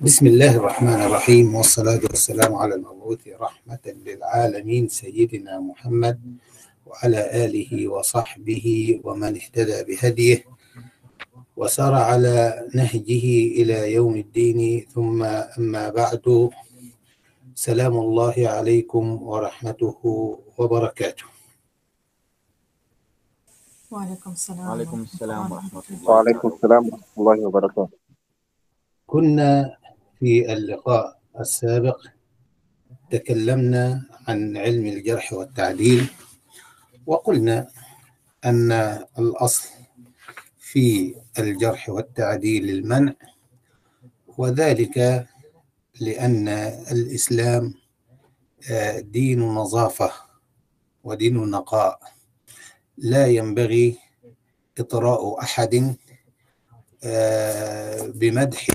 بسم الله الرحمن الرحيم والصلاة والسلام على المبعوث رحمة للعالمين سيدنا محمد وعلى آله وصحبه ومن اهتدى بهديه وسار على نهجه إلى يوم الدين. ثم أما بعد سلام الله عليكم ورحمته وبركاته. وعليكم السلام وعليكم السلام ورحمة الله. وعليكم السلام ورحمة الله وبركاته. كنا في اللقاء السابق تكلمنا عن علم الجرح والتعديل وقلنا أن الأصل في الجرح والتعديل المنع وذلك لأن الإسلام دين نظافة ودين نقاء. لا ينبغي إطراء أحد بمدح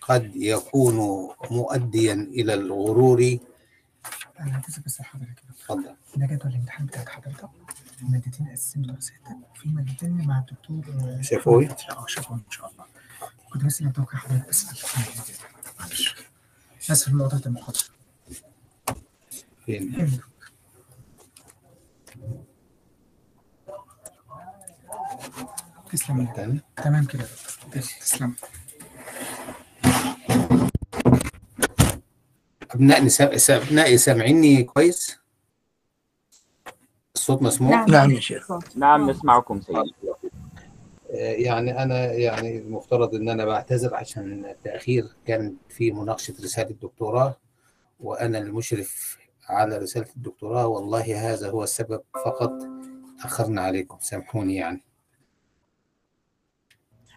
قد يكون مؤديا إلى الغرور. أنا هتصل بس لحضرتك تفضل. ده جدول الامتحان بتاعت حضرتك. مادتين قسموا دراساتك وفي مادتين مع الدكتور آه، شفوي؟ آه شفوي إن شاء الله. كنت بس متوقع حضرتك بس معلش اسف لمقاطعة المحاضرة فين؟ تسلم. تاني تمام كده. تسلم. أبناء نسا... أبنائي سامعيني كويس؟ الصوت مسموع؟ نعم. يا شيخ. نعم نسمعكم سيدي. يعني أنا يعني المفترض إن أنا بعتذر عشان التأخير. كان في مناقشة رسالة الدكتوراه وأنا المشرف على رسالة الدكتوراه. والله هذا هو السبب فقط. أخرنا عليكم. سامحوني يعني.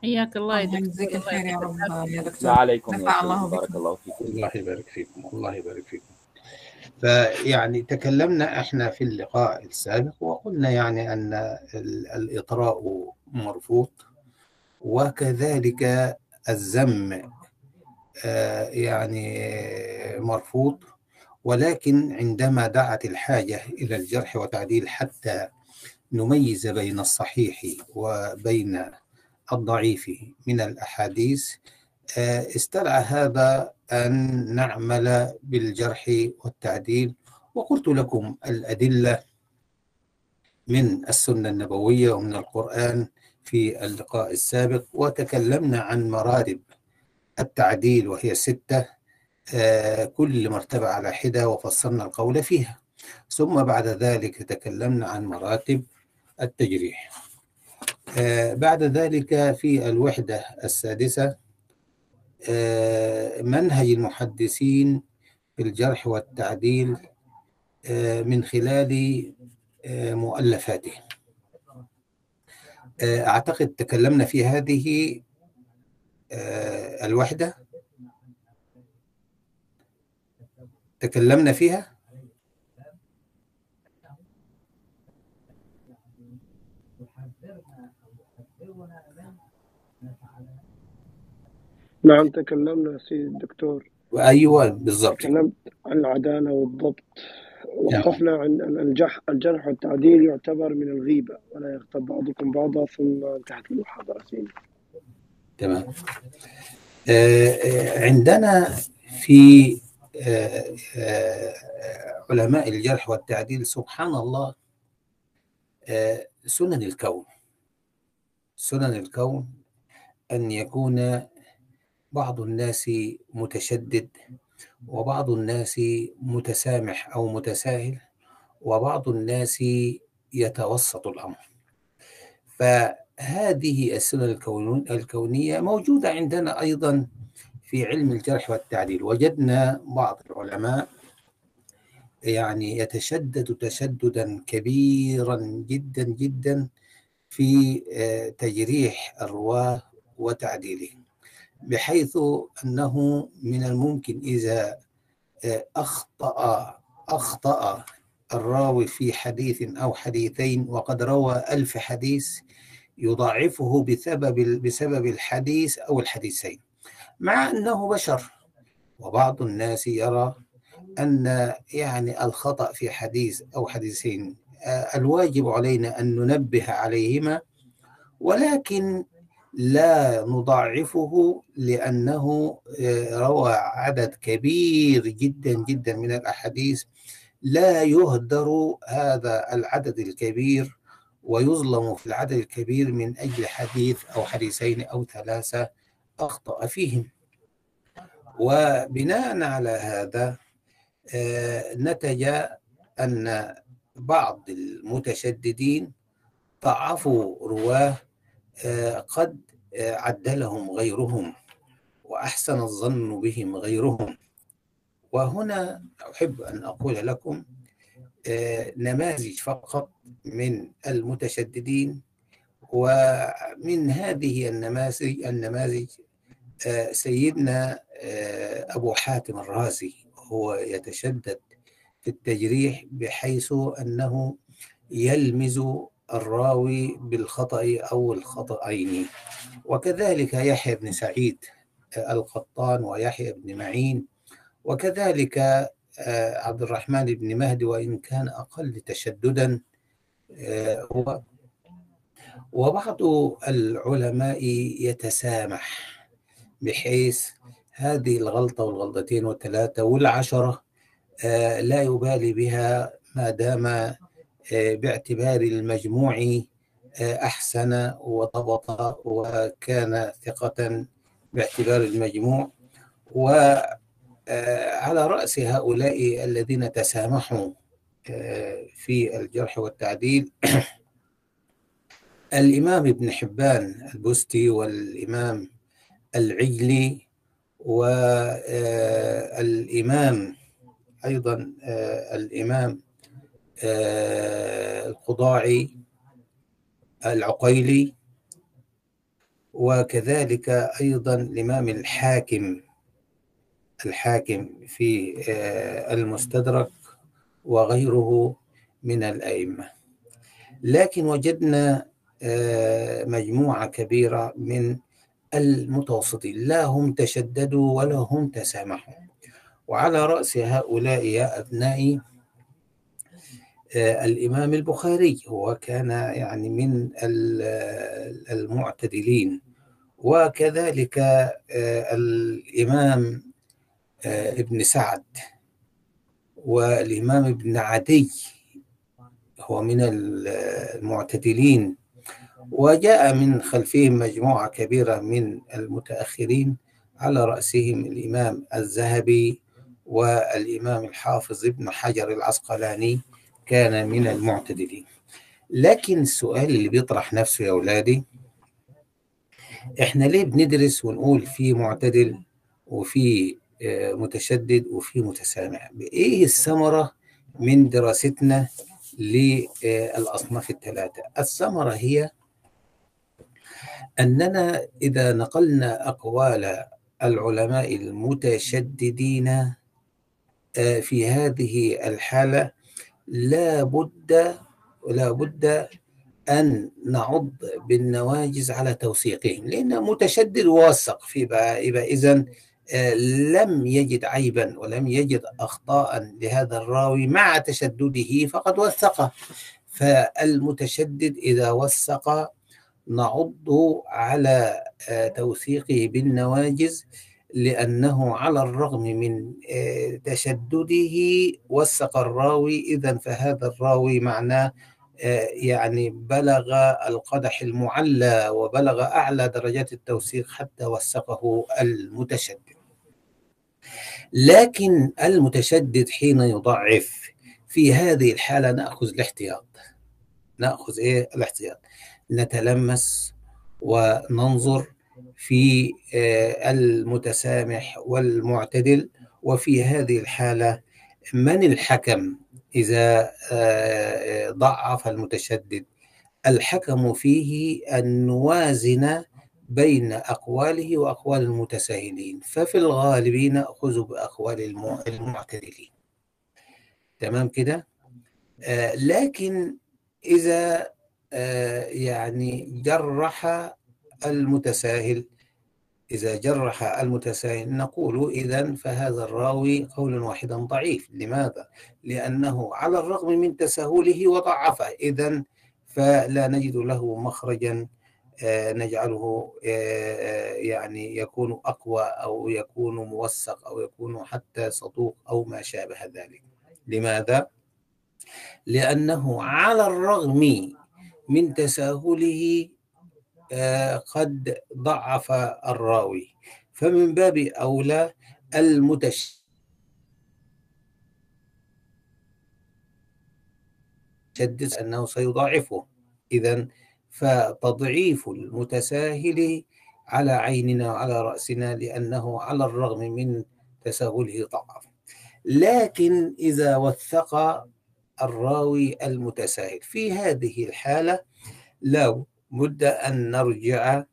حياك الله يا الله دكتور. يجزيك الخير يا رب يا دكتور عليكم نفع الله بارك الله فيكم الله يبارك فيكم. الله يبارك فيكم. فيعني تكلمنا إحنا في اللقاء السابق وقلنا يعني أن ال- الإطراء مرفوض وكذلك الذم آه، يعني مرفوض. ولكن عندما دعت الحاجة إلى الجرح وتعديل حتى نميز بين الصحيح وبين الضعيف من الأحاديث آه، استدعى هذا أن نعمل بالجرح والتعديل. وقلت لكم الأدلة من السنة النبوية ومن القرآن في اللقاء السابق وتكلمنا عن مراتب التعديل وهي ستة آه، كل مرتبة على حدة وفصلنا القول فيها. ثم بعد ذلك تكلمنا عن مراتب التجريح. بعد ذلك في الوحدة السادسة آه، منهج المحدثين في الجرح والتعديل آه، من خلال آه، مؤلفاتهم آه، أعتقد تكلمنا في هذه آه، الوحدة. تكلمنا فيها؟ نعم تكلمنا سيدي الدكتور. أيوة بالضبط. تكلمت عن العدالة والضبط. وقفنا عن أن الجرح والتعديل يعتبر من الغيبة ولا يغتب بعضكم بعضا ثم انتهت المحاضرة. سيدي. تمام. آه، آه، عندنا في آه، آه، علماء الجرح والتعديل سبحان الله آه، سنن الكون. سنن الكون أن يكون بعض الناس متشدد وبعض الناس متسامح أو متساهل وبعض الناس يتوسط الأمر. فهذه السنن الكون- الكونية موجودة عندنا أيضا في علم الجرح والتعديل. وجدنا بعض العلماء يعني يتشدد تشددا كبيرا جدا جدا في آه، تجريح الرواة وتعديلهم بحيث أنه من الممكن إذا آه، أخطأ أخطأ الراوي في حديث أو حديثين وقد روى ألف حديث يضاعفه بسبب بسبب الحديث أو الحديثين. مع أنه بشر وبعض الناس يرى أن يعني الخطأ في حديث أو حديثين آه، الواجب علينا أن ننبه عليهما ولكن لا نضاعفه لأنه روى عدد كبير جدا جدا من الأحاديث. لا يهدر هذا العدد الكبير ويظلم في العدد الكبير من أجل حديث أو حديثين أو ثلاثة أخطأ فيهم. وبناء على هذا نتج أن بعض المتشددين ضعفوا رواه قد عدلهم غيرهم وأحسن الظن بهم غيرهم. وهنا أحب أن أقول لكم نماذج فقط من المتشددين ومن هذه النماذج النماذج سيدنا أبو حاتم الرازي هو يتشدد في التجريح بحيث أنه يلمز الراوي بالخطأ أو الخطأين. وكذلك يحيى بن سعيد القطان ويحيى بن معين. وكذلك عبد الرحمن بن مهدي وإن كان أقل تشددا وبعض العلماء يتسامح بحيث هذه الغلطة والغلطتين والثلاثة والعشرة لا يبالي بها ما دام باعتبار المجموع أحسن وضبط وكان ثقة باعتبار المجموع. وعلى رأس هؤلاء الذين تسامحوا في الجرح والتعديل الإمام ابن حبان البستي والإمام العجلي والإمام أيضا الإمام القضاعي العقيلي وكذلك أيضا الإمام الحاكم الحاكم في المستدرك وغيره من الأئمة. لكن وجدنا مجموعة كبيرة من المتوسطين لا هم تشددوا ولا هم تسامحوا. وعلى رأس هؤلاء يا أبنائي الإمام البخاري هو كان يعني من المعتدلين. وكذلك الإمام ابن سعد. والإمام ابن عدي هو من المعتدلين. وجاء من خلفهم مجموعة كبيرة من المتأخرين على رأسهم الإمام الذهبي والإمام الحافظ ابن حجر العسقلاني. كان من المعتدلين. لكن السؤال اللي بيطرح نفسه يا أولادي إحنا ليه بندرس ونقول في معتدل وفي متشدد وفي متسامح إيه الثمرة من دراستنا للأصناف الثلاثة؟ الثمرة هي أننا إذا نقلنا أقوال العلماء المتشددين في هذه الحالة لا بد لا بد أن نعض بالنواجز على توثيقهم لأن متشدد واثق في يبقى إذا لم يجد عيبا ولم يجد أخطاء لهذا الراوي مع تشدده فقد وثقه. فالمتشدد إذا وثق نعض على توثيقه بالنواجز لأنه على الرغم من تشدده وثق الراوي إذا فهذا الراوي معناه يعني بلغ القدح المعلى وبلغ أعلى درجات التوثيق حتى وثقه المتشدد. لكن المتشدد حين يضعف في هذه الحالة نأخذ الاحتياط. نأخذ إيه؟ الاحتياط. نتلمس وننظر في المتسامح والمعتدل وفي هذه الحالة من الحكم إذا ضعف المتشدد؟ الحكم فيه أن نوازن بين أقواله وأقوال المتساهلين ففي الغالب نأخذ بأقوال المعتدلين. تمام كده؟ لكن إذا يعني جرح المتساهل إذا جرح المتساهل نقول إذا فهذا الراوي قول واحدا ضعيف لماذا؟ لأنه على الرغم من تساهله وضعفه إذا فلا نجد له مخرجا آه، نجعله آه، يعني يكون أقوى أو يكون موثق أو يكون حتى صدوق أو ما شابه ذلك لماذا؟ لأنه على الرغم من تساهله آه، قد ضعف الراوي. فمن باب أولى المتشدد أنه سيضاعفه. إذا فتضعيف المتساهل على عيننا وعلى رأسنا لأنه على الرغم من تساهله ضعف. لكن إذا وثق الراوي المتساهل في هذه الحالة لا بد أن نرجع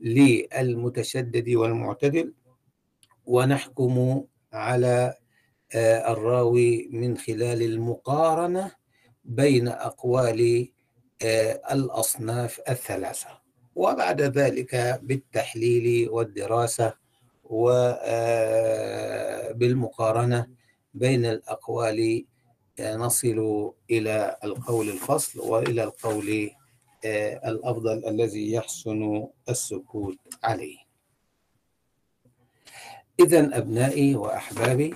للمتشدد والمعتدل ونحكم على آه، الراوي من خلال المقارنة بين أقوال آه، الأصناف الثلاثة. وبعد ذلك بالتحليل والدراسة وبالمقارنة بين الأقوال آه، نصل إلى القول الفصل وإلى القول آه، الأفضل الذي يحسن السكوت عليه. إذا أبنائي وأحبابي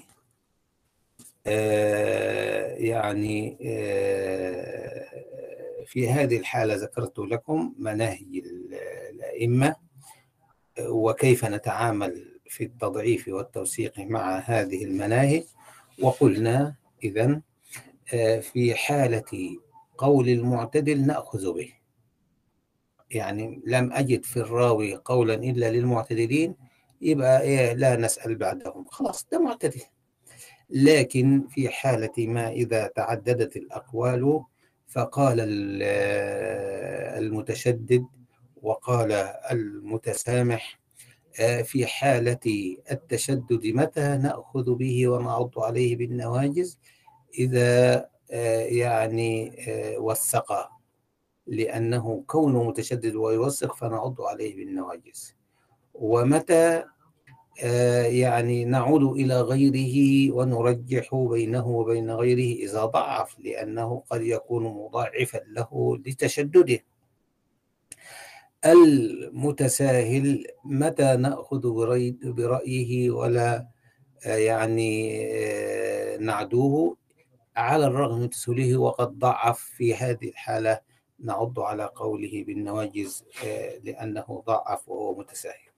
يعني في هذه الحالة ذكرت لكم مناهج الأئمة وكيف نتعامل في التضعيف والتوثيق مع هذه المناهج. وقلنا إذا آه، في حالة قول المعتدل نأخذ به. يعني لم أجد في الراوي قولا إلا للمعتدلين يبقى إيه لا نسأل بعدهم. خلاص ده معتدل. لكن في حالة ما إذا تعددت الأقوال فقال المتشدد وقال المتسامح آه، في حالة التشدد متى نأخذ به ونعض عليه بالنواجز إذا آه، يعني آه، وثق. لأنه كونه متشدد ويوثق فنعض عليه بالنواجز ومتى آه، يعني نعود إلى غيره ونرجح بينه وبين غيره إذا ضعف لأنه قد يكون مضاعفا له لتشدده. المتساهل متى نأخذ برأيه ولا آه، يعني آه، نعدوه؟ على الرغم من تسهيله وقد ضعف في هذه الحالة نعض على قوله بالنواجز لأنه ضعف وهو متساهل.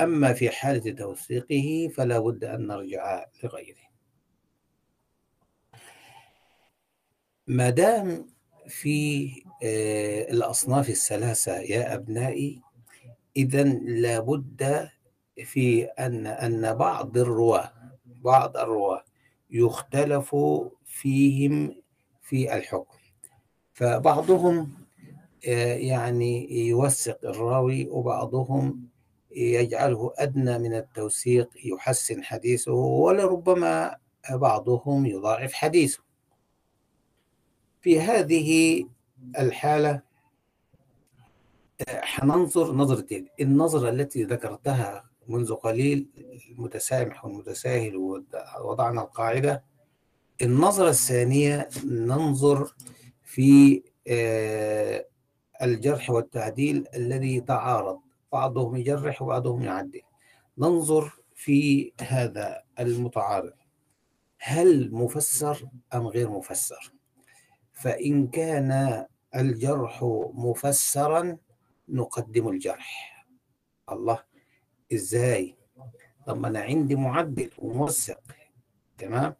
أما في حالة توثيقه فلا بد أن نرجع لغيره. ما دام في آه، الأصناف الثلاثة يا أبنائي إذا لابد في أن أن بعض الرواة بعض الرواة يختلف فيهم في الحكم. فبعضهم آه، يعني يوثق الراوي وبعضهم يجعله أدنى من التوثيق يحسن حديثه ولربما بعضهم يضاعف حديثه. في هذه الحالة حننظر نظرتين. النظرة التي ذكرتها منذ قليل المتسامح والمتساهل ووضعنا القاعدة. النظرة الثانية ننظر في آه، الجرح والتعديل الذي تعارض. بعضهم يجرح وبعضهم يعدل. ننظر في هذا المتعارض. هل مفسر أم غير مفسر؟ فإن كان الجرح مفسرا نقدم الجرح. الله إزاي؟ طب أنا عندي معدل وموثق. تمام؟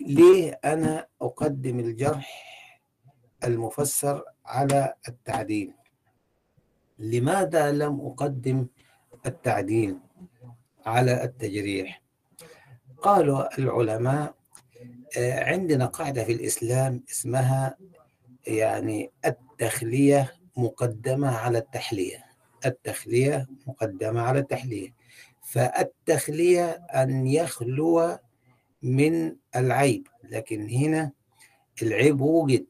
ليه أنا أقدم الجرح المفسر على التعديل. لماذا لم أقدم التعديل على التجريح؟ قالوا العلماء آه، عندنا قاعدة في الإسلام اسمها يعني التخلية مقدمة على التحلية. التخلية مقدمة على التحلية. فالتخلية أن يخلو من العيب لكن هنا العيب وجد.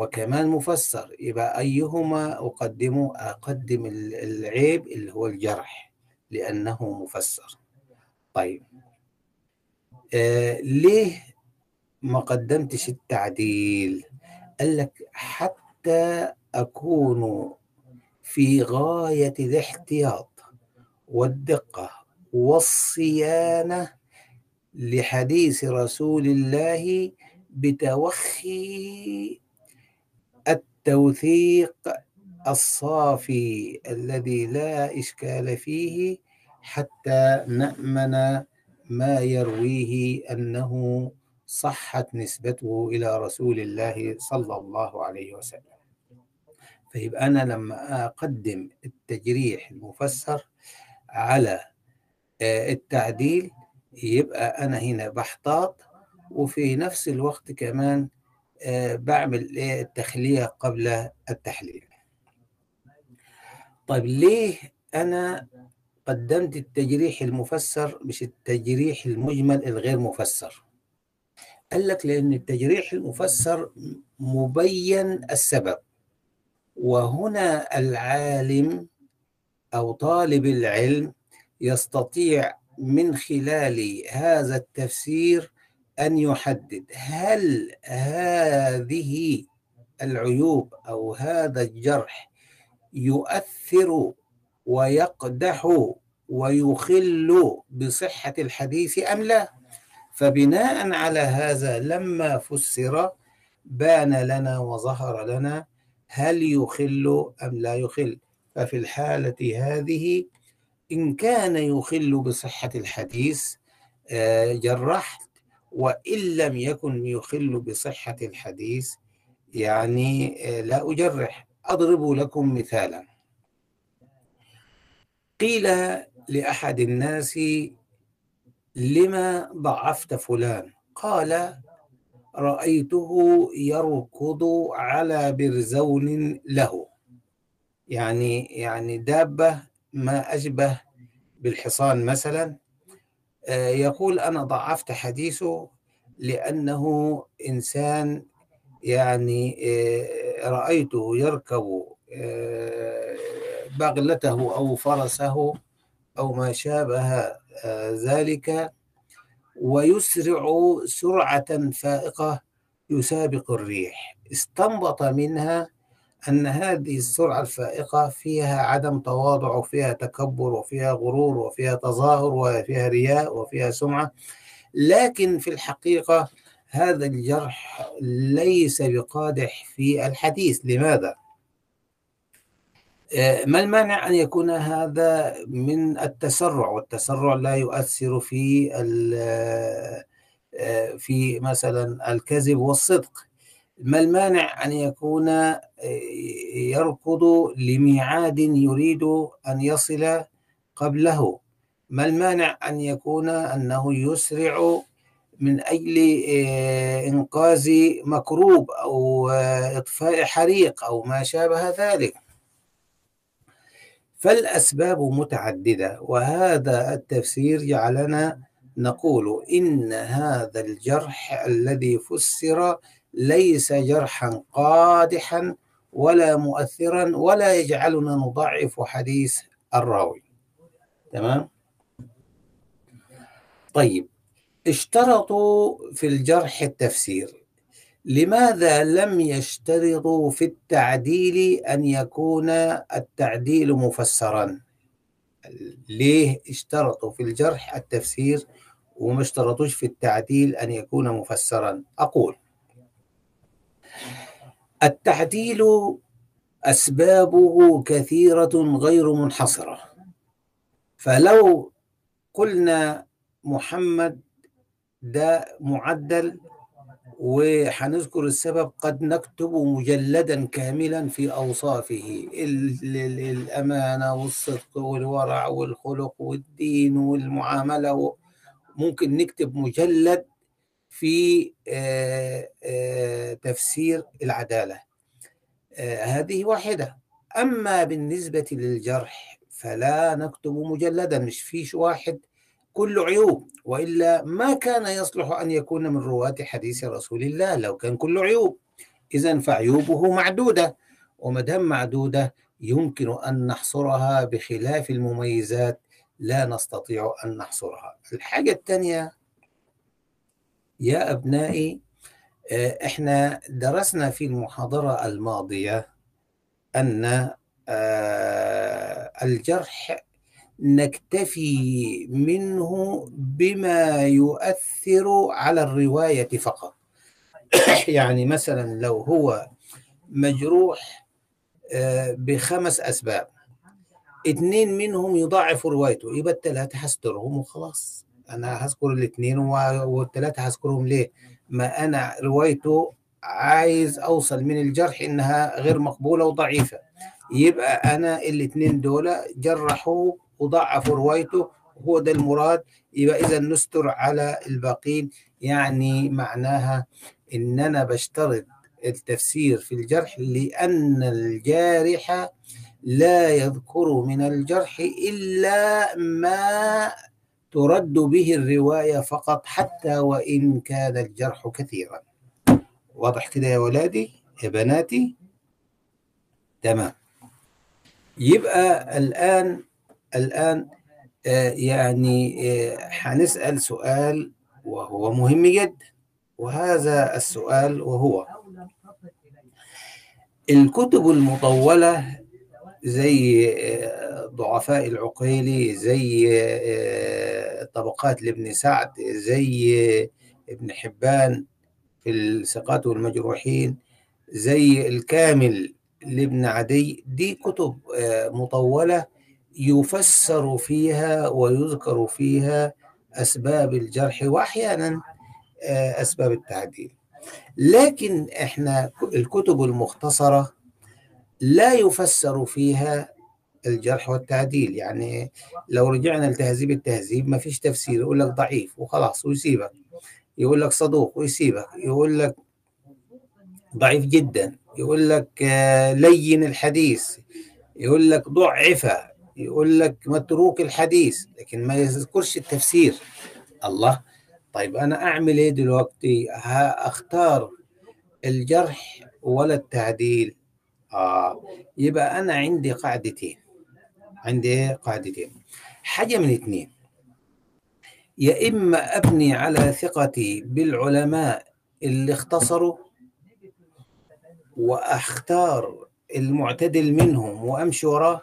وكمان مفسر يبقى أيهما أقدمه أقدم العيب اللي هو الجرح لأنه مفسر. طيب. آه ليه ما قدمتش التعديل؟ قال لك حتى أكون في غاية الاحتياط والدقة والصيانة لحديث رسول الله بتوخي التوثيق الصافي الذي لا إشكال فيه حتى نأمن ما يرويه أنه صحت نسبته إلى رسول الله صلى الله عليه وسلم. فيبقى أنا لما أقدم التجريح المفسر على التعديل يبقى أنا هنا بحتاط وفي نفس الوقت كمان بعمل التخلية قبل التحليل. طيب ليه أنا قدمت التجريح المفسر مش التجريح المجمل الغير مفسر؟ قال لك لأن التجريح المفسر مبين السبب وهنا العالم أو طالب العلم يستطيع من خلال هذا التفسير أن يحدد هل هذه العيوب أو هذا الجرح يؤثر ويقدح ويخل بصحة الحديث أم لا؟ فبناء على هذا لما فسر بان لنا وظهر لنا هل يخل أم لا يخل. ففي الحالة هذه إن كان يخل بصحة الحديث جرحت وإن لم يكن يخل بصحة الحديث يعني لا أجرح. أضرب لكم مثالا. قيل لأحد الناس لما ضعفت فلان؟ قال رأيته يركض على برزون له. يعني يعني دابة ما أشبه بالحصان مثلا. يقول أنا ضعفت حديثه لأنه إنسان يعني رأيته يركب بغلته أو فرسه أو ما شابه ذلك ويسرع سرعة فائقة يسابق الريح. استنبط منها أن هذه السرعة الفائقة فيها عدم تواضع وفيها تكبر وفيها غرور وفيها تظاهر وفيها رياء وفيها سمعة. لكن في الحقيقة هذا الجرح ليس بقادح في الحديث. لماذا؟ ما المانع أن يكون هذا من التسرع؟ والتسرع لا يؤثر في في مثلا الكذب والصدق. ما المانع أن يكون يركض لميعاد يريد أن يصل قبله؟ ما المانع أن يكون أنه يسرع من أجل إنقاذ مكروب أو إطفاء حريق أو ما شابه ذلك؟ فالأسباب متعددة وهذا التفسير جعلنا نقول إن هذا الجرح الذي فسر ليس جرحا قادحا ولا مؤثرا ولا يجعلنا نضعف حديث الراوي. تمام؟ طيب اشترطوا في الجرح التفسير. لماذا لم يشترطوا في التعديل أن يكون التعديل مفسرا؟ ليه اشترطوا في الجرح التفسير وما اشترطوش في التعديل أن يكون مفسرا؟ أقول التعديل أسبابه كثيرة غير منحصرة. فلو قلنا محمد ده معدل وحنذكر السبب قد نكتب مجلدا كاملا في أوصافه. الأمانة والصدق والورع والخلق والدين والمعاملة ممكن نكتب مجلد في تفسير العدالة. هذه واحدة. أما بالنسبة للجرح فلا نكتب مجلدا مش فيش واحد كله عيوب. وإلا ما كان يصلح أن يكون من رواة حديث رسول الله لو كان كله عيوب. اذا فعيوبه معدودة. وما دام معدودة يمكن أن نحصرها بخلاف المميزات. لا نستطيع أن نحصرها. الحاجة الثانية يا أبنائي إحنا درسنا في المحاضرة الماضية أن آه الجرح نكتفي منه بما يؤثر على الرواية فقط. يعني مثلا لو هو مجروح آه، بخمس أسباب اثنين منهم يضاعفوا روايته يبقى الثلاثة هسترهم وخلاص. أنا هذكر الاثنين والثلاثة هذكرهم ليه؟ ما أنا روايته عايز أوصل من الجرح إنها غير مقبولة وضعيفة يبقى أنا الاثنين دول جرحوا وضعفوا روايته هو ده المراد يبقى إذا نستر على الباقين يعني معناها إن أنا بشترط التفسير في الجرح لأن الجارح لا يذكر من الجرح إلا ما ترد به الرواية فقط حتى وإن كان الجرح كثيرا. واضح كده يا ولادي؟ يا بناتي؟ تمام. يبقى الآن الآن آه يعني آه هنسأل سؤال وهو مهم جدا. وهذا السؤال وهو الكتب المطولة زي ضعفاء العقيلي زي طبقات لابن سعد زي ابن حبان في الثقات والمجروحين زي الكامل لابن عدي. دي كتب مطولة يفسر فيها ويذكر فيها أسباب الجرح وأحيانا أسباب التعديل. لكن إحنا الكتب المختصرة لا يفسر فيها الجرح والتعديل. يعني لو رجعنا لتهذيب التهذيب ما فيش تفسير يقول لك ضعيف وخلاص ويسيبك. يقول لك صدوق ويسيبك. يقول لك ضعيف جدا. يقول لك لين الحديث. يقول لك ضعف. يقول لك متروك الحديث. لكن ما يذكرش التفسير. الله. طيب أنا أعمل إيه دلوقتي؟ أختار الجرح ولا التعديل؟ آه يبقى أنا عندي قاعدتين. عندي قاعدتين. حاجة من اثنين. يا إما أبني على ثقتي بالعلماء اللي اختصروا وأختار المعتدل منهم وأمشي وراه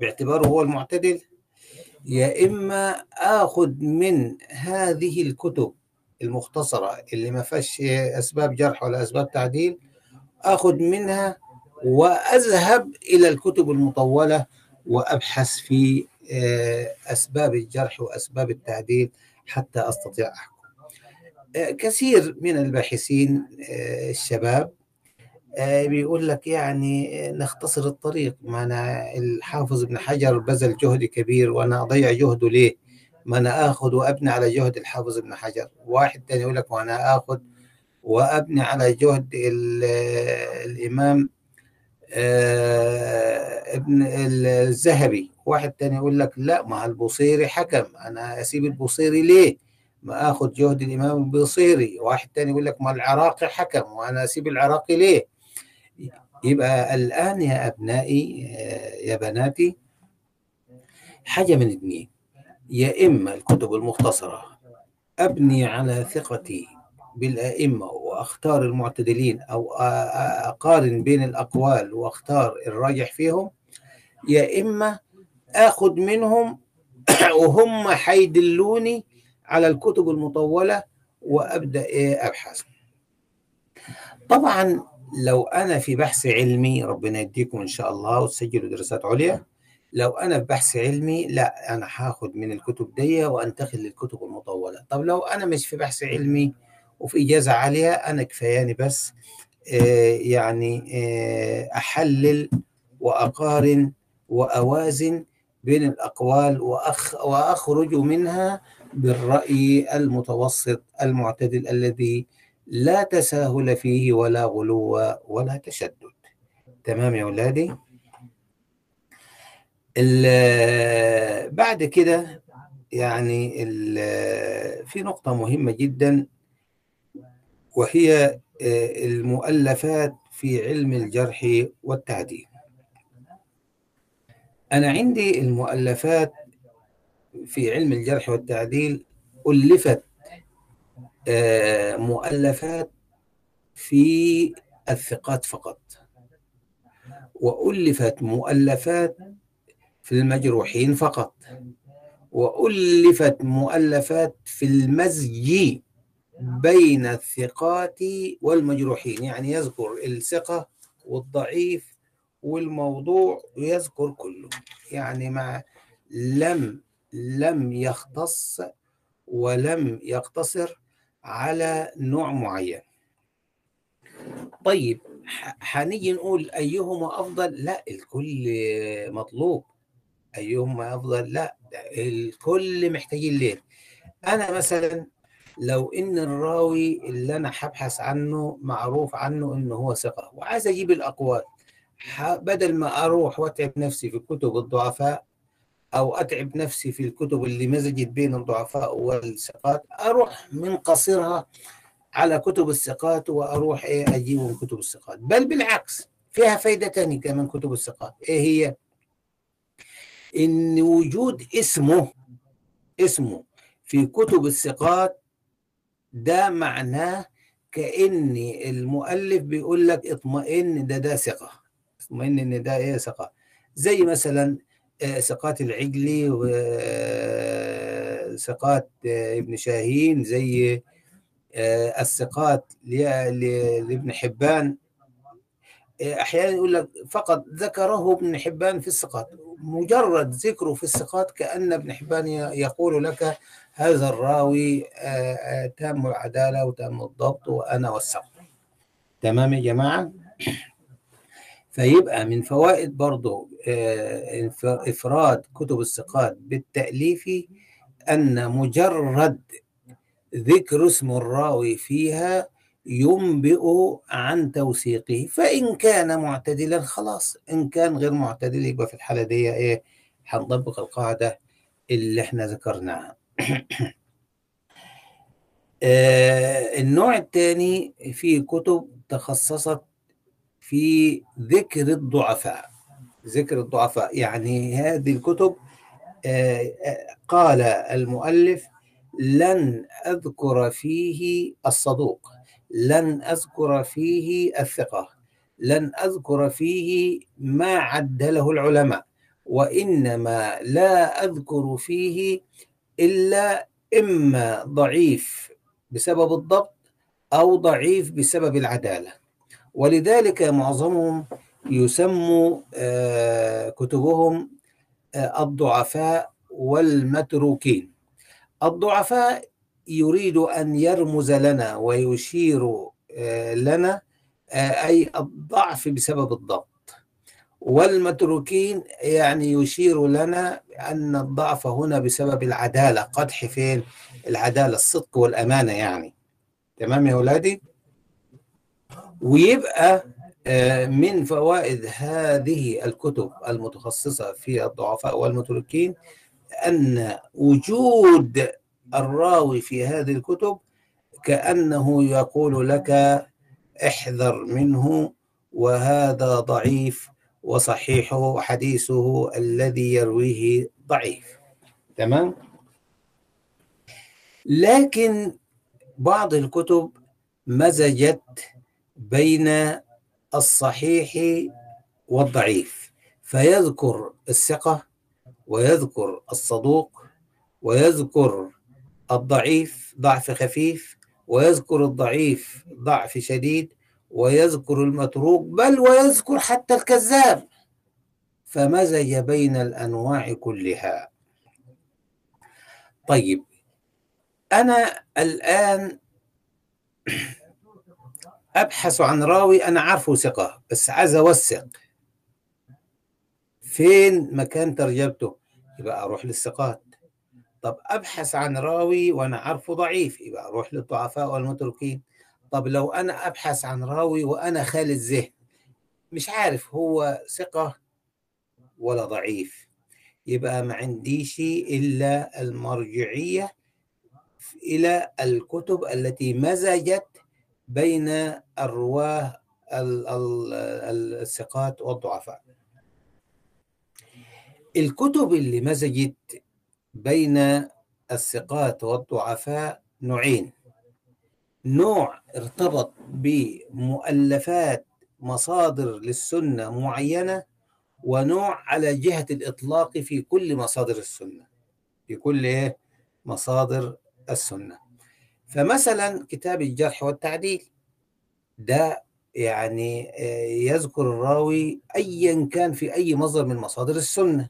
باعتباره هو المعتدل يا إما آخذ من هذه الكتب المختصرة اللي ما فيهاش أسباب جرح ولا أسباب تعديل آخذ منها وأذهب إلى الكتب المطولة وأبحث في أسباب الجرح وأسباب التعديل حتى أستطيع أحكم. كثير من الباحثين الشباب بيقول لك يعني نختصر الطريق. ما أنا الحافظ ابن حجر بذل جهد كبير وأنا أضيع جهده ليه؟ ما أنا آخذ وأبني على جهد الحافظ ابن حجر، واحد تاني يقول لك وأنا آخذ وأبني على جهد الإمام ابن الذهبي، واحد تاني يقول لك لا ما البوصيري حكم أنا أسيب البوصيري ليه؟ ما آخذ جهد الإمام البوصيري، واحد تاني يقول لك ما العراقي حكم وأنا أسيب العراقي ليه؟ يبقى الآن يا أبنائي يا بناتي حاجة من اثنين يا إما الكتب المختصرة أبني على ثقتي بالأئمة وأختار المعتدلين أو أقارن بين الأقوال وأختار الراجح فيهم يا إما أخذ منهم وهم حيدلوني على الكتب المطولة وأبدأ إيه أبحث طبعا لو أنا في بحث علمي ربنا يديكم إن شاء الله وتسجلوا دراسات عليا. لو أنا في بحث علمي لا أنا هاخد من الكتب دي وأنتقل للكتب المطولة. طب لو أنا مش في بحث علمي وفي إجازة عالية أنا كفاياني بس آه يعني آه أحلل وأقارن وأوازن بين الأقوال وأخ وأخرج منها بالرأي المتوسط المعتدل الذي لا تساهل فيه ولا غلو ولا تشدد. تمام يا أولادي بعد كده يعني في نقطة مهمة جدا وهي المؤلفات في علم الجرح والتعديل أنا عندي المؤلفات في علم الجرح والتعديل ألفت مؤلفات في الثقات فقط. وألفت مؤلفات في المجروحين فقط. وألفت مؤلفات في المزج بين الثقات والمجروحين. يعني يذكر الثقة والضعيف والموضوع ويذكر كله. يعني مع لم لم يختص ولم يقتصر على نوع معين. طيب حنيجي نقول أيهما أفضل؟ لا الكل مطلوب. أيهما أفضل؟ لا الكل محتاجين ليه أنا مثلا لو إن الراوي اللي أنا هبحث عنه معروف عنه إنه هو ثقة. وعايز أجيب الأقوال. بدل ما أروح وأتعب نفسي في كتب الضعفاء أو أتعب نفسي في الكتب اللي مزجت بين الضعفاء والثقات أروح من قصرها على كتب الثقات وأروح إيه أجيبه من كتب الثقات. بل بالعكس فيها فايدة تانية كمان كتب الثقات. إيه هي؟ إن وجود اسمه اسمه في كتب الثقات ده معناه كأن المؤلف بيقول لك اطمئن ده ده ثقة. اطمئن إن ده إيه ثقة. زي مثلا ثقات العجلي وثقات ابن شاهين زي الثقات لابن حبان. أحيانا يقول لك فقط ذكره ابن حبان في الثقات. مجرد ذكره في الثقات كأن ابن حبان يقول لك هذا الراوي تام العدالة وتام الضبط وأنا وثقت تمام يا جماعة؟ فيبقى من فوائد برضو إفراد كتب الثقات بالتأليف أن مجرد ذكر اسم الراوي فيها ينبئ عن توثيقه فإن كان معتدلا خلاص إن كان غير معتدل يبقى في الحالة دي إيه؟ هنطبق القاعدة اللي إحنا ذكرناها. آه النوع الثاني في كتب تخصصت في ذكر الضعفاء. ذكر الضعفاء يعني هذه الكتب آه قال المؤلف لن أذكر فيه الصدوق لن أذكر فيه الثقة لن أذكر فيه ما عدله العلماء وإنما لا أذكر فيه إلا إما ضعيف بسبب الضبط أو ضعيف بسبب العدالة. ولذلك معظمهم يسموا كتبهم الضعفاء والمتروكين. الضعفاء يريد أن يرمز لنا ويشير لنا أي الضعف بسبب الضبط. والمتروكين يعني يشير لنا أن الضعف هنا بسبب العدالة. قدح فين؟ العدالة الصدق والأمانة يعني. تمام يا أولادي ويبقى من فوائد هذه الكتب المتخصصة في الضعفاء والمتروكين أن وجود الراوي في هذه الكتب كأنه يقول لك احذر منه وهذا ضعيف وصحيحه حديثه الذي يرويه ضعيف. تمام؟ لكن بعض الكتب مزجت بين الصحيح والضعيف فيذكر الثقة ويذكر الصدوق ويذكر الضعيف ضعف خفيف ويذكر الضعيف ضعف شديد ويذكر المتروك بل ويذكر حتى الكذاب. فمزج بين الأنواع كلها. طيب أنا الآن أبحث عن راوي أنا عارفه ثقة بس عايز أوثق. فين مكان ترجمته؟ يبقى أروح للثقات. طب أبحث عن راوي وأنا عارفه ضعيف يبقى أروح للضعفاء والمتروكين. طب لو أنا أبحث عن راوي وأنا خالي الذهن مش عارف هو ثقة ولا ضعيف. يبقى ما عنديش إلا المرجعية إلى الكتب التي مزجت بين الرواه الثقات والضعفاء. الكتب اللي مزجت بين الثقات والضعفاء نوعين. نوع ارتبط بمؤلفات مصادر للسنة معينة ونوع على جهة الإطلاق في كل مصادر السنة في كل إيه؟ مصادر السنة فمثلا كتاب الجرح والتعديل ده يعني آه، يذكر الراوي أيا كان في أي مصدر من مصادر السنة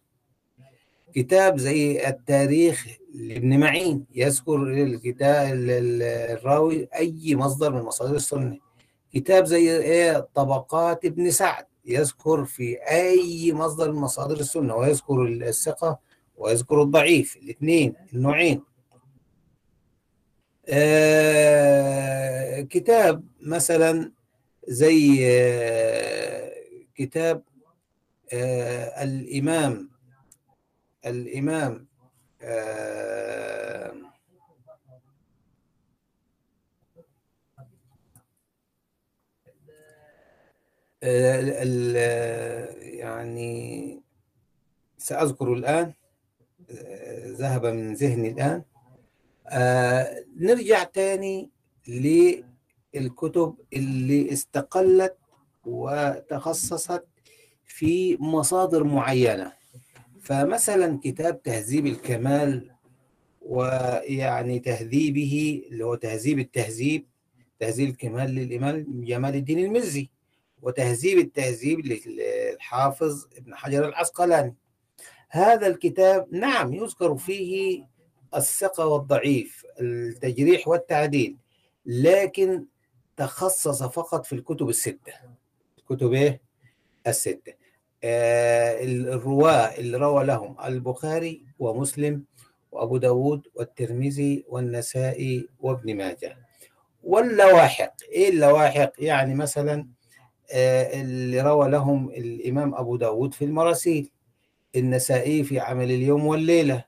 كتاب زي التاريخ لابن معين يذكر الكتاب ال- ال- الراوي أي مصدر من مصادر السنة. كتاب زي إيه؟ طبقات ابن سعد يذكر في أي مصدر من مصادر السنة ويذكر الثقة ويذكر الضعيف الاثنين النوعين. آه كتاب مثلا زي آه كتاب آه الإمام الإمام ال- ال- يعني سأذكر الآن آه، ذهب من ذهني الآن. آه، نرجع تاني للكتب اللي استقلت وتخصصت في مصادر معينة. فمثلا كتاب تهذيب الكمال ويعني تهذيبه اللي هو تهذيب التهذيب تهذيب الكمال للإمام جمال الدين المزي وتهذيب التهذيب للحافظ ابن حجر العسقلاني. هذا الكتاب نعم يذكر فيه الثقة والضعيف التجريح والتعديل لكن تخصص فقط في الكتب الستة. الكتب إيه؟ الستة. الرواة اللي روى لهم البخاري ومسلم وأبو داود والترمذي والنسائي وابن ماجه. واللواحق إيه اللواحق؟ يعني مثلا آه اللي روى لهم الإمام أبو داود في المراسيل النسائي في عمل اليوم والليلة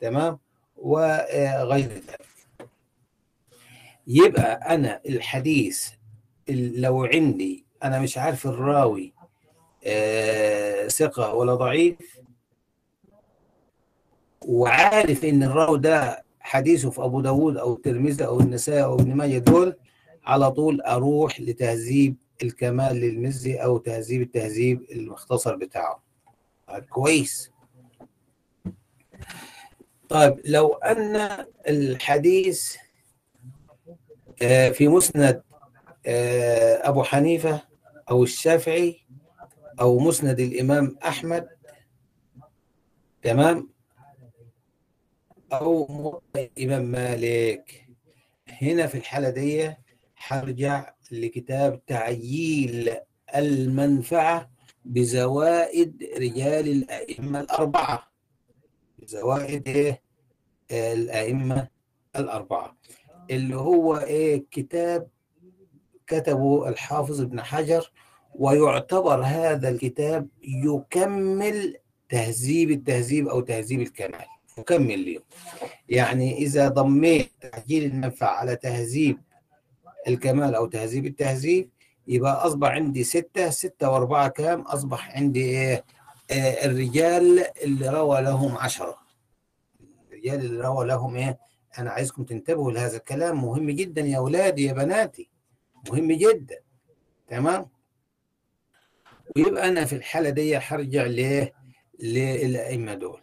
تمام؟ وغير ذلك. يبقى أنا الحديث ال- لو عندي أنا مش عارف الراوي آه، ثقة ولا ضعيف. وعارف إن الراوي ده حديثه في أبو داود أو الترمذي أو النسائي أو ابن ماجه دول على طول أروح لتهذيب الكمال للمزي أو تهذيب التهذيب المختصر بتاعه. طيب كويس. طيب لو أن الحديث آه، في مسند آه، أبو حنيفة أو الشافعي أو مسند الإمام أحمد تمام؟ أو الإمام مالك. هنا في الحالة دي هرجع لكتاب تعييل المنفعة بزوائد رجال الأئمة الأربعة. بزوائد إيه؟ الأئمة الأربعة. اللي هو إيه؟ كتاب كتبه الحافظ ابن حجر ويعتبر هذا الكتاب يكمل تهذيب التهذيب أو تهذيب الكمال. يكمل اليوم. يعني إذا ضميت تعجيل المنفعة على تهذيب الكمال أو تهذيب التهذيب يبقى أصبح عندي ستة ستة وأربعة كام؟ أصبح عندي إيه؟ آه الرجال اللي روى لهم عشرة. الرجال اللي روى لهم إيه؟ أنا عايزكم تنتبهوا لهذا الكلام. مهم جدا يا أولادي يا بناتي. مهم جدا. تمام؟ ويبقى أنا في الحالة دي هرجع ليه للأئمة دول.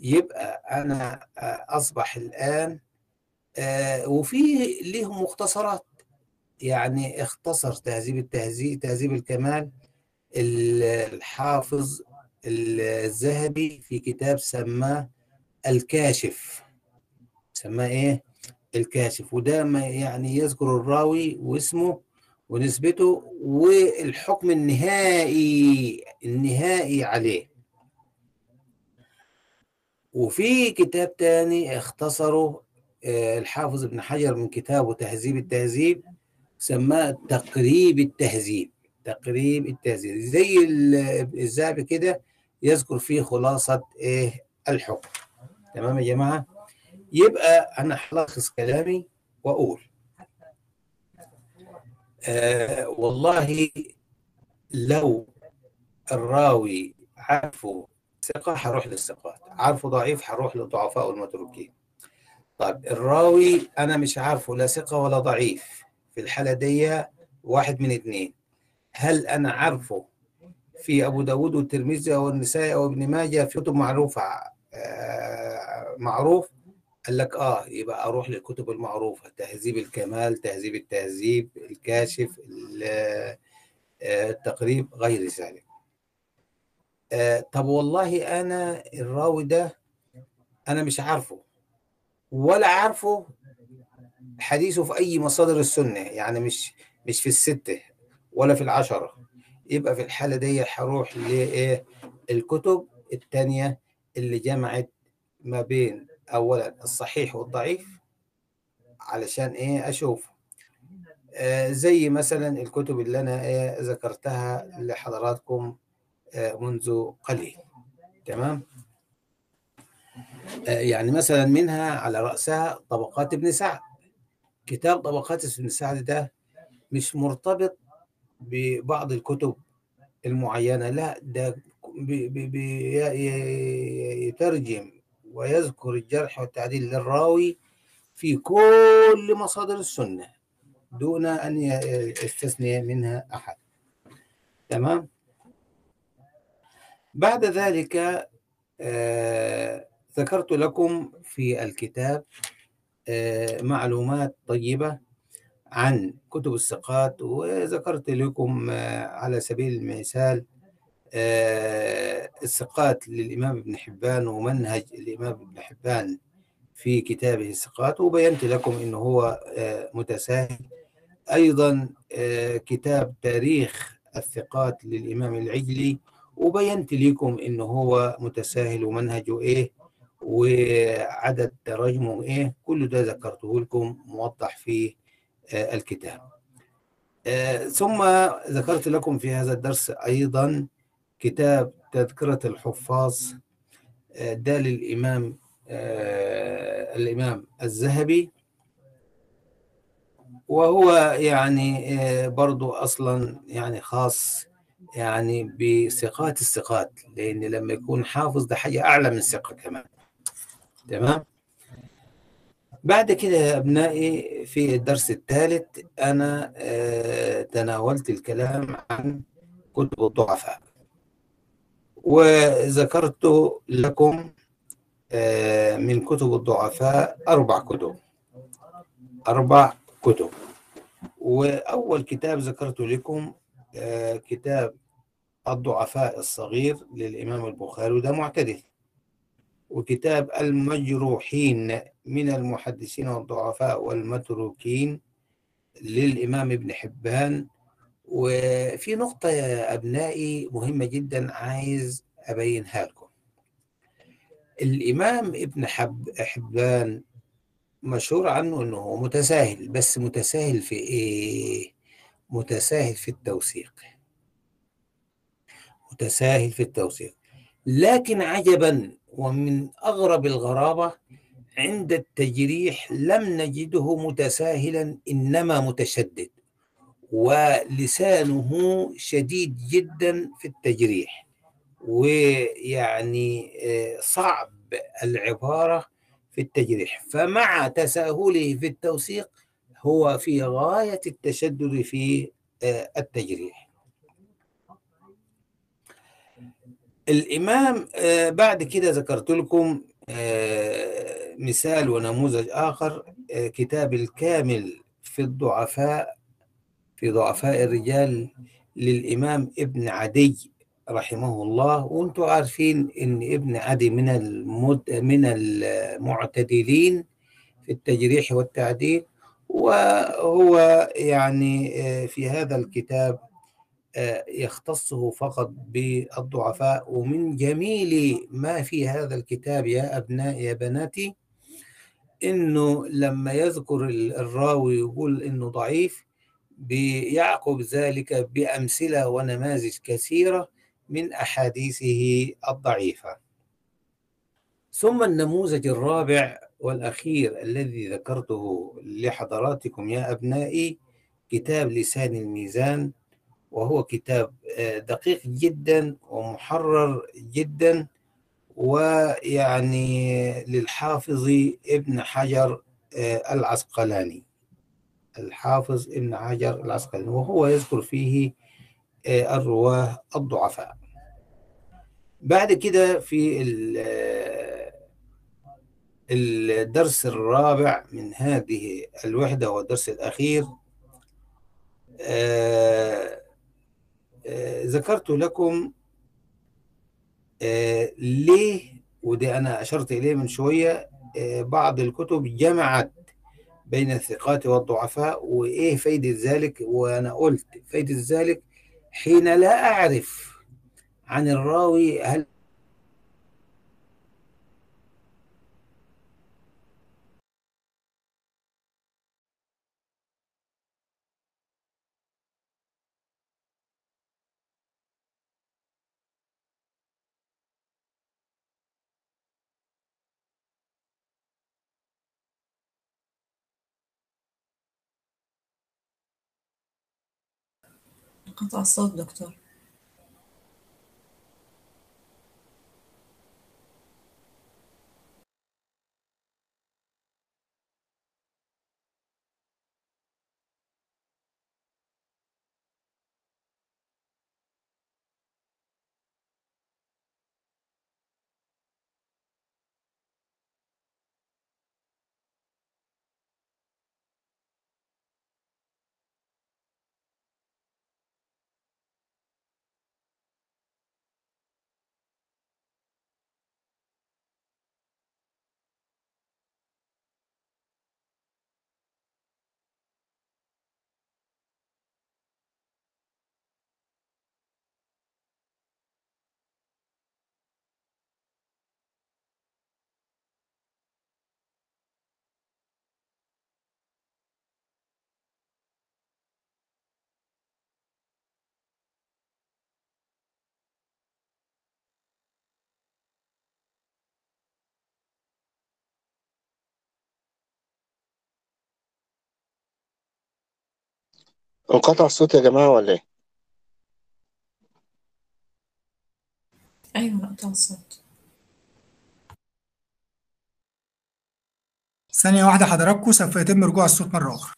يبقى أنا آه، أصبح الآن آه، وفي ليهم مختصرات. يعني اختصر تهذيب التهذيب تهذيب الكمال ال- الحافظ الذهبي في كتاب سماه الكاشف. سماه إيه؟ الكاشف. وده ما يعني يذكر الراوي واسمه ونسبته والحكم النهائي النهائي عليه. وفي كتاب تاني اختصره آه، الحافظ ابن حجر من كتابه تهذيب التهذيب سماه تقريب التهذيب. تقريب التهذيب. زي ال- الذهبي كده يذكر فيه خلاصة إيه الحكم. تمام يا جماعة؟ يبقى أنا هلخص كلامي وأقول آه والله لو الراوي عارفه ثقة هروح للثقات. عارفه ضعيف هروح للضعفاء والمتروكين طيب الراوي أنا مش عارفه لا ثقة ولا ضعيف. في الحالة دي واحد من اتنين هل أنا عارفه في أبو داود والترمذي أو النسائي أو ابن ماجه؟ في كتب معروفة آه، معروف. قال لك آه يبقى أروح للكتب المعروفة تهذيب الكمال تهذيب التهذيب الكاشف ال- آه، التقريب غير ذلك. آه، طب والله أنا الراوي ده أنا مش عارفه ولا عارفه حديثه في أي مصادر السنة يعني مش مش في الستة ولا في العشرة. يبقى في الحالة دي هروح لإيه؟ الكتب التانية اللي جمعت ما بين أولا الصحيح والضعيف علشان إيه أشوف. آه زي مثلا الكتب اللي أنا إيه ذكرتها لحضراتكم آه منذ قليل. تمام؟ آه يعني مثلا منها على رأسها طبقات ابن سعد. كتاب طبقات ابن سعد ده مش مرتبط ببعض الكتب المعينة لا ده بي- ويذكر الجرح والتعديل للراوي في كل مصادر السنة دون أن يستثني منها أحد. تمام؟ بعد ذلك آه، ذكرت لكم في الكتاب آه، معلومات طيبة عن كتب الثقات وذكرت لكم آه، على سبيل المثال آه، الثقات للإمام ابن حبان ومنهج الإمام ابن حبان في كتابه الثقات وبينت لكم أنه هو آه، متساهل. أيضا آه، كتاب تاريخ الثقات للإمام العجلي وبينت لكم أنه هو متساهل ومنهجه إيه وعدد تراجمه إيه كل ده ذكرته لكم موضح في الكتاب. ثم ذكرت لكم في هذا الدرس أيضا كتاب تذكرة الحفاظ آه، ده للإمام آه، الإمام الذهبي. وهو يعني آه، برضو أصلا يعني خاص يعني بثقات الثقات لأن لما يكون حافظ ده حاجة أعلى من الثقة كمان. تمام؟ بعد كده يا أبنائي في الدرس الثالث أنا تناولت الكلام عن كتب الضعفاء. وذكرت لكم آه، من كتب الضعفاء أربع كتب. أربع كتب. وأول كتاب ذكرت لكم آه، كتاب الضعفاء الصغير للإمام البخاري وده معتدل. وكتاب المجروحين من المحدثين والضعفاء والمتروكين للإمام ابن حبان وفي نقطة يا أبنائي مهمة جدا عايز أبينها لكم. الإمام ابن حب حبان مشهور عنه أنه متساهل بس متساهل في إيه؟ متساهل في التوثيق. متساهل في التوثيق. لكن عجبا ومن أغرب الغرابة عند التجريح لم نجده متساهلا إنما متشدد. ولسانه شديد جدا في التجريح. ويعني آه، صعب العبارة في التجريح. فمع تساهله في التوثيق هو في غاية التشدد في آه، التجريح. الإمام آه، بعد كده ذكرت لكم مثال ونموذج آخر كتاب الكامل في الضعفاء في ضعفاء الرجال للإمام ابن عدي رحمه الله وأنتم عارفين إن ابن عدي من المد من المعتدلين في التجريح والتعديل وهو يعني آه، في هذا الكتاب آه، يختصه فقط بالضعفاء. ومن جميل ما في هذا الكتاب يا أبناء يا بناتي إنه لما يذكر ال- الراوي يقول إنه ضعيف بيعقب ذلك بأمثلة ونماذج كثيرة من أحاديثه الضعيفة. ثم النموذج الرابع والأخير الذي ذكرته لحضراتكم يا أبنائي كتاب لسان الميزان وهو كتاب آه، دقيق جدا ومحرر جدا ويعني للحافظ ابن حجر آه، العسقلاني. الحافظ ابن حجر العسقلاني وهو يذكر فيه آه، الرواة الضعفاء. بعد كده في آه، الدرس الرابع من هذه الوحدة والدرس الأخير. آه، ذكرت لكم ليه وده أنا أشرت إليه من شوية بعض الكتب جمعت بين الثقات والضعفاء وإيه فايدة ذلك؟ وأنا قلت فايدة ذلك حين لا أعرف عن الراوي هل قطع الصوت دكتور. انقطع الصوت يا جماعة ولا إيه؟ أيوة قطع الصوت ثانية واحدة حضراتكم سوف يتم رجوع الصوت مرة أخرى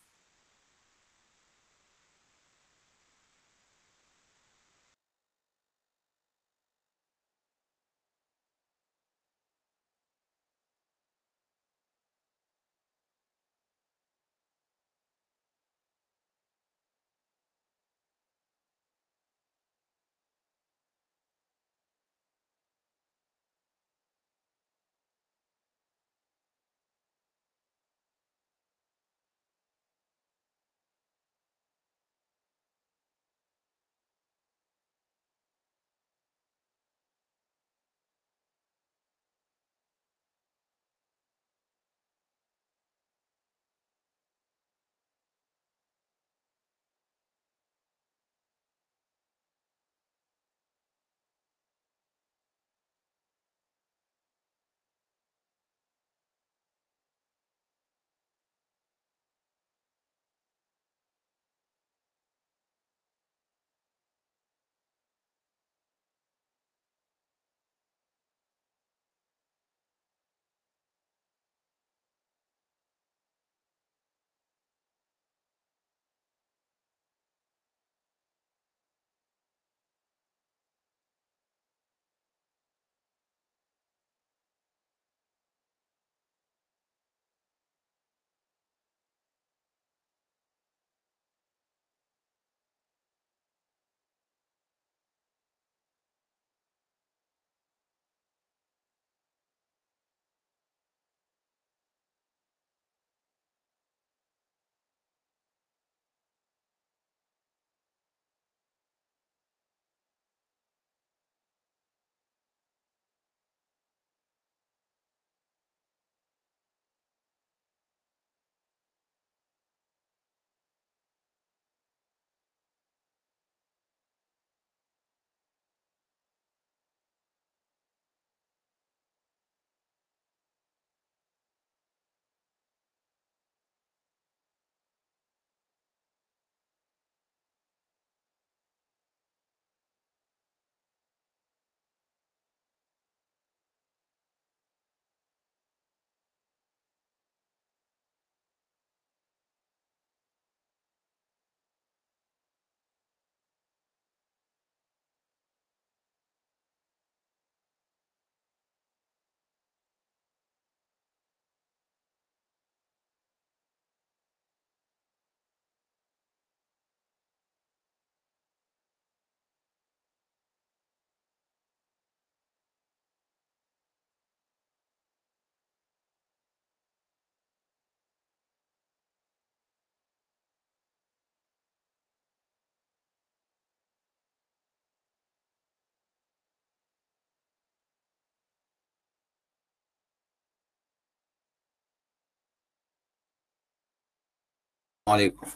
عليكم.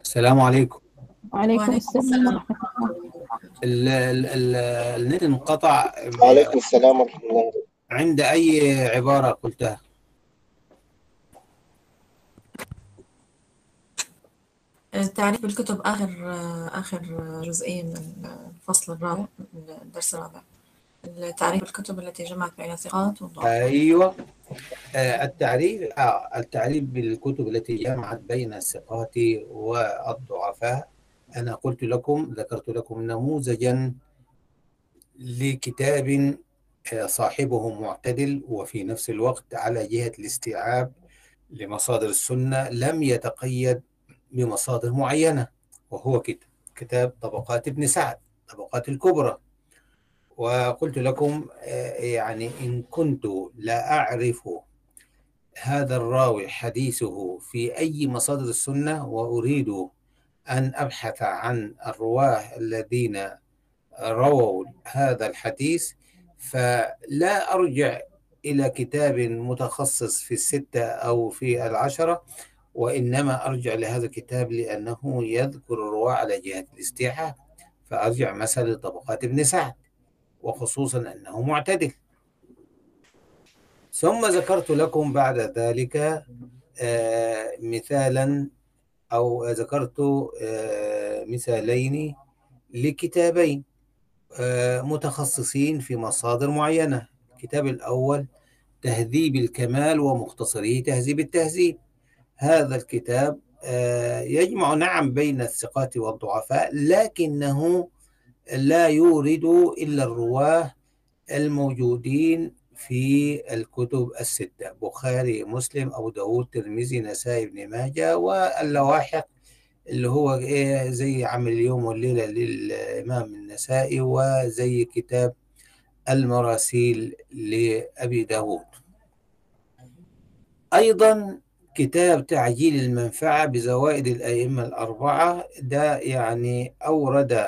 السلام عليكم. وعليكم السلام ورحمة ال- ال- ال- النت انقطع. وعليكم السلام ورحمة الله. عند أي عبارة قلتها؟ تعريف الكتب آخر آخر جزئية من الفصل الرابع من الدرس الرابع. تعريف الكتب التي جمعت بين الثقات والضعفاء أيوة. آه، التعريف آه، التعريف بالكتب التي جمعت بين الثقات والضعفاء أنا قلت لكم ذكرت لكم نموذجا لكتاب آه، صاحبه معتدل وفي نفس الوقت على جهة الاستيعاب لمصادر السنة لم يتقيد بمصادر معينة وهو كت- كتاب طبقات ابن سعد طبقات الكبرى. وقلت لكم آه، يعني إن كنت لا أعرف هذا الراوي حديثه في أي مصادر السنة وأريد أن أبحث عن الرواة الذين رووا هذا الحديث فلا أرجع إلى كتاب متخصص في الستة أو في العشرة وإنما أرجع لهذا الكتاب لأنه يذكر الرواة على جهة الاستيعاب فأرجع مثلا لطبقات ابن سعد. وخصوصا أنه معتدل. ثم ذكرت لكم بعد ذلك آه، مثالا أو ذكرت آه، مثالين لكتابين آه، متخصصين في مصادر معينة. الكتاب الأول تهذيب الكمال ومختصري تهذيب التهذيب. هذا الكتاب يجمع نعم بين الثقات والضعفاء لكنه لا يورد إلا الرواة الموجودين في الكتب الستة بخاري مسلم أبو داود ترمذي نسائي ابن ماجه واللواحق اللي هو إيه زي عمل اليوم والليلة للإمام النسائي وزي كتاب المراسيل لأبي داود. أيضا كتاب تعجيل المنفعة بزوائد الأئمة الأربعة ده يعني أورد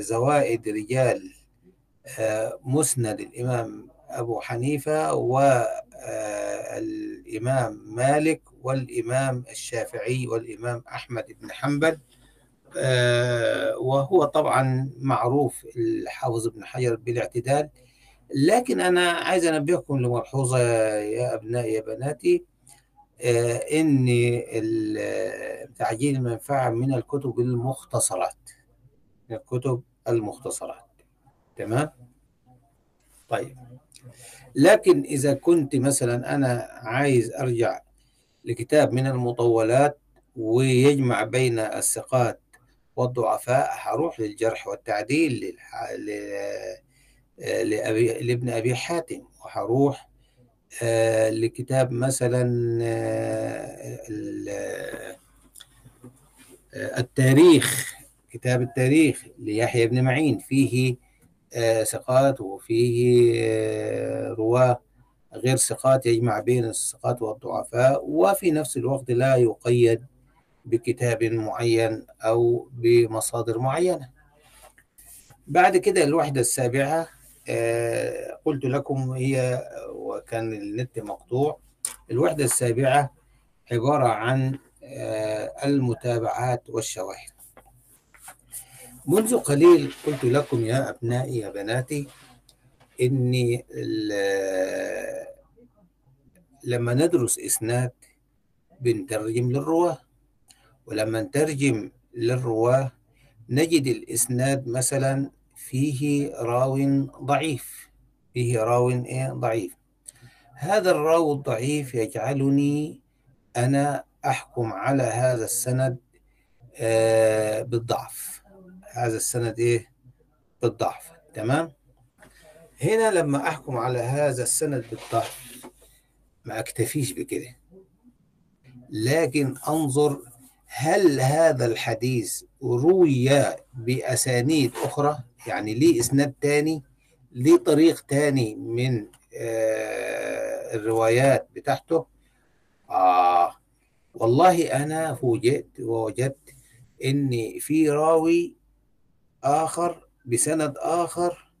زوائد رجال آه، مسند الإمام أبو حنيفة والإمام مالك والإمام الشافعي والإمام أحمد بن حنبل آه، وهو طبعا معروف الحافظ ابن حجر بالاعتدال. لكن أنا عايز أنبهكم لملحوظة يا أبنائي يا بناتي آه، إن تعجيل المنفعة من الكتب المختصرات. الكتب المختصرات. تمام؟ طيب. لكن إذا كنت مثلا أنا عايز أرجع لكتاب من المطولات ويجمع بين الثقات والضعفاء هروح للجرح والتعديل للح... ل... لأبي... لابن أبي حاتم وهروح آه، لكتاب مثلا آه، آه، التاريخ كتاب التاريخ ليحيى بن معين. فيه آه، ثقات وفيه آه، رواة غير ثقات يجمع بين الثقات والضعفاء وفي نفس الوقت لا يقيد بكتاب معين أو بمصادر معينة. بعد كده الوحدة السابعة آه، قلت لكم هي وكان النت مقطوع. الوحدة السابعة عبارة عن المتابعات والشواهد. منذ قليل قلت لكم يا أبنائي يا بناتي إني لما ندرس إسناد بنترجم للرواة ولما نترجم للرواة نجد الإسناد مثلا فيه راو ضعيف. فيه راو إيه؟ ضعيف. هذا الراوي الضعيف يجعلني أنا أحكم على هذا السند آه بالضعف. هذا السند إيه؟ بالضعف. تمام؟ هنا لما أحكم على هذا السند بالضعف ما أكتفيش بكده. لكن أنظر هل هذا الحديث روي بأسانيد أخرى يعني ليه إسناد تاني ليه طريق تاني من آه الروايات بتاعته؟ آه والله أنا فوجئت ووجدت إن في راوي آخر بسند آخر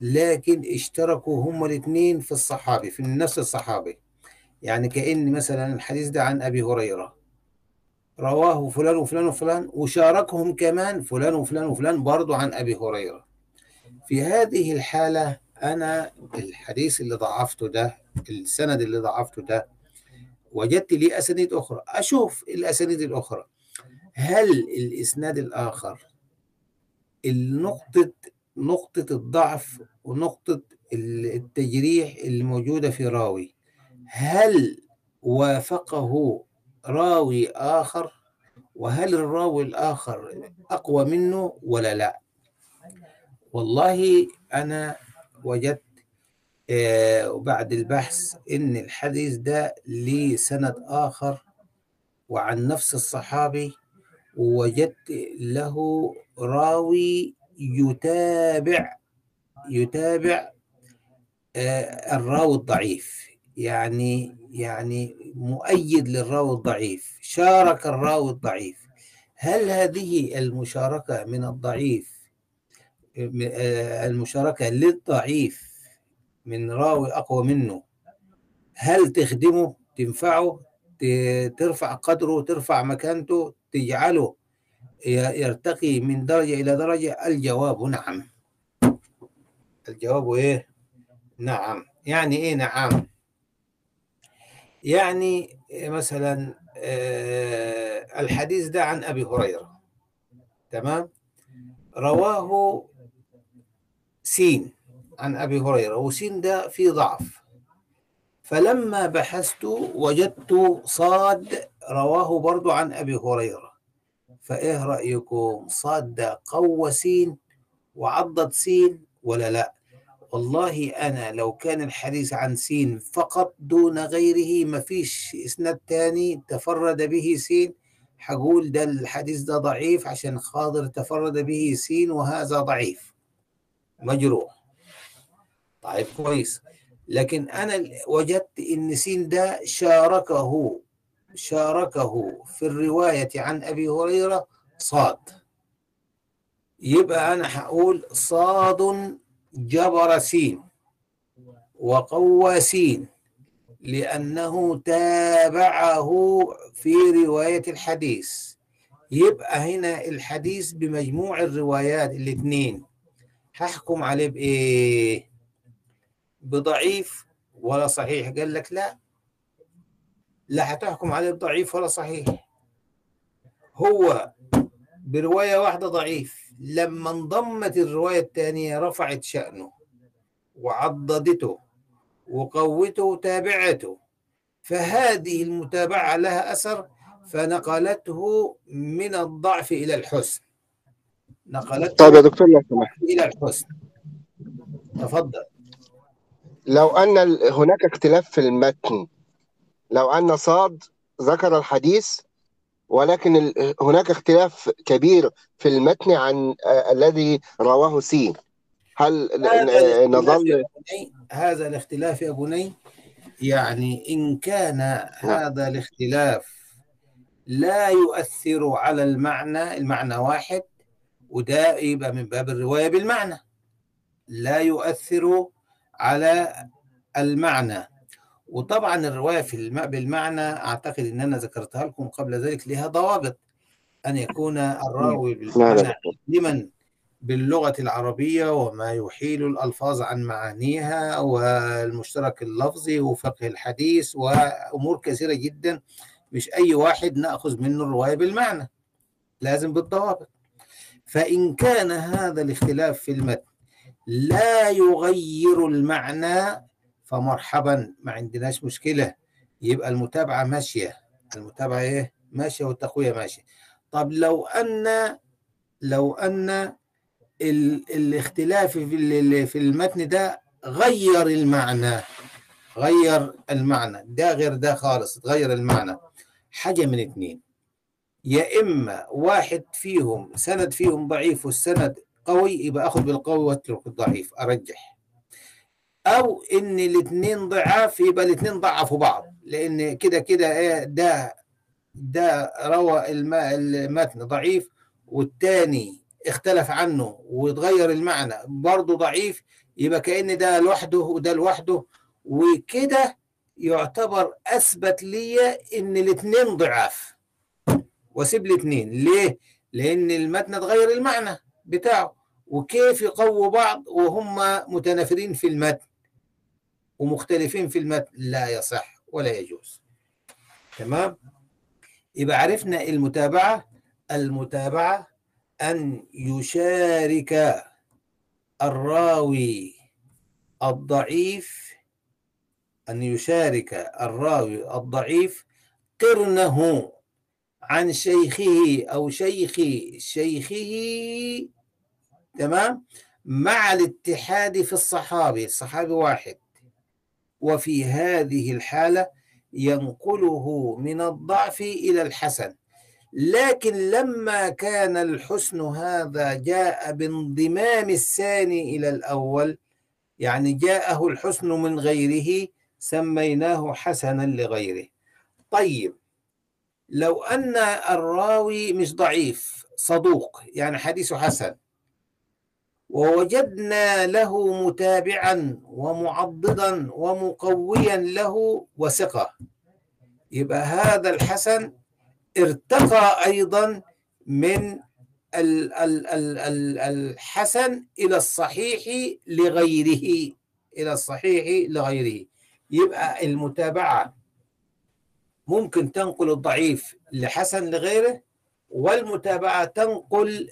لكن اشتركوا هما الاثنين في الصحابي في نفس الصحابي يعني كأن مثلا الحديث ده عن أبي هريرة. رواه فلان وفلان وفلان وشاركهم كمان فلان وفلان وفلان برضو عن أبي هريرة. في هذه الحالة أنا الحديث اللي ضعفته ده السند اللي ضعفته ده وجدت لي أسانيد أخرى. أشوف الأسانيد الأخرى. هل الإسناد الآخر النقطة نقطة الضعف ونقطة التجريح الموجودة في راوي. هل وافقه راوي آخر؟ وهل الراوي الآخر أقوى منه ولا لا؟ والله أنا وجدت آه بعد البحث إن الحديث ده ليه سند آخر وعن نفس الصحابي وجدت له راوي يتابع يتابع آه الراوي الضعيف. يعني يعني مؤيد للراوي الضعيف. شارك الراوي الضعيف. هل هذه المشاركة من الضعيف؟ المشاركة للضعيف من راوي أقوى منه. هل تخدمه؟ تنفعه؟ ترفع قدره ترفع مكانته؟ تجعله يرتقي من درجة إلى درجة. الجواب نعم. الجواب إيه؟ نعم. يعني إيه نعم؟ يعني مثلا الحديث ده عن أبي هريرة. تمام؟ رواه سين عن أبي هريرة وسين ده فيه ضعف. فلما بحثت وجدت صاد رواه برضو عن أبي هريرة. فإيه رأيكم؟ صاد قوى سين وعضد سين ولا لا؟ والله أنا لو كان الحديث عن سين فقط دون غيره ما فيش إسناد تاني تفرد به سين. حقول ده الحديث ده ضعيف عشان خاطر تفرد به سين وهذا ضعيف. مجروح. طيب كويس. لكن أنا وجدت إن سين ده شاركه شاركه في الرواية عن أبي هريرة صاد. يبقى أنا هقول صاد جبر سين وقوى سين لأنه تابعه في رواية الحديث. يبقى هنا الحديث بمجموع الروايات الاثنين. هحكم عليه بإيه؟ بضعيف ولا صحيح؟ قال لك لا. لا هتحكم عليه بضعيف ولا صحيح. هو برواية واحدة ضعيف. لما انضمت الرواية الثانية رفعت شأنه وعضدته وقوته وتابعته فهذه المتابعة لها أثر فنقلته من الضعف إلى الحسن. نقلته طيب يا دكتور لو سمحت. إلى الحسن. تفضل. لو أن هناك اختلاف في المتن لو أن صاد ذكر الحديث ولكن ال- هناك اختلاف كبير في المتن عن آه، الذي رواه سين. هل نظل يا بني هذا الاختلاف يا بني يعني إن كان هذا الاختلاف لا يؤثر على المعنى المعنى واحد وده يبقى من باب الرواية بالمعنى. لا يؤثر على المعنى. وطبعا الرواية في الم... بالمعنى أعتقد أن أنا ذكرتها لكم قبل ذلك لها ضوابط. أن يكون الراوي بالمعنى لمن باللغة العربية وما يحيل الألفاظ عن معانيها والمشترك اللفظي وفقه الحديث وأمور كثيرة جدا مش أي واحد نأخذ منه الرواية بالمعنى. لازم بالضوابط. فإن كان هذا الاختلاف في المتن لا يغير المعنى فمرحبا ما عندناش مشكلة. يبقى المتابعة ماشية. المتابعة إيه؟ ماشية والتقوية ماشية. طب لو أن لو ال... الاختلاف في في المتن ده غير المعنى. غير المعنى. ده غير ده خالص. غير المعنى. حاجة من اتنين. يا إما واحد فيهم سند فيهم ضعيف والسند قوي يبقى أخذ بالقوي واترك الضعيف. أرجح. أو إن الاتنين ضعاف يبقى الاتنين ضعفوا بعض. لأن كده كده إيه ده ده روى الم- المتن ضعيف والتاني اختلف عنه وتغير المعنى برضه ضعيف يبقى كأن ده لوحده وده لوحده. وكده يعتبر أثبت لي إن الاثنين ضعاف. وأسيب الاثنين ليه؟ لأن المتن اتغير المعنى بتاعه. وكيف يقووا بعض وهم متنافرين في المتن؟ ومختلفين في المتن. لا يصح ولا يجوز. تمام؟ يبقى عرفنا المتابعة. المتابعة أن يشارك الراوي الضعيف أن يشارك الراوي الضعيف قرنه عن شيخه أو شيخ شيخه. تمام؟ مع الاتحاد في الصحابي الصحابي واحد. وفي هذه الحالة ينقله من الضعف إلى الحسن. لكن لما كان الحسن هذا جاء بانضمام الثاني إلى الأول يعني جاءه الحسن من غيره سميناه حسنا لغيره. طيب لو أن الراوي مش ضعيف صدوق يعني حديثه حسن ووجدنا له متابعا ومعضدا ومقويا له وثقة. يبقى هذا الحسن ارتقى أيضا من ال ال ال ال الحسن إلى الصحيح لغيره إلى الصحيح لغيره. يبقى المتابعة ممكن تنقل الضعيف لحسن لغيره والمتابعة تنقل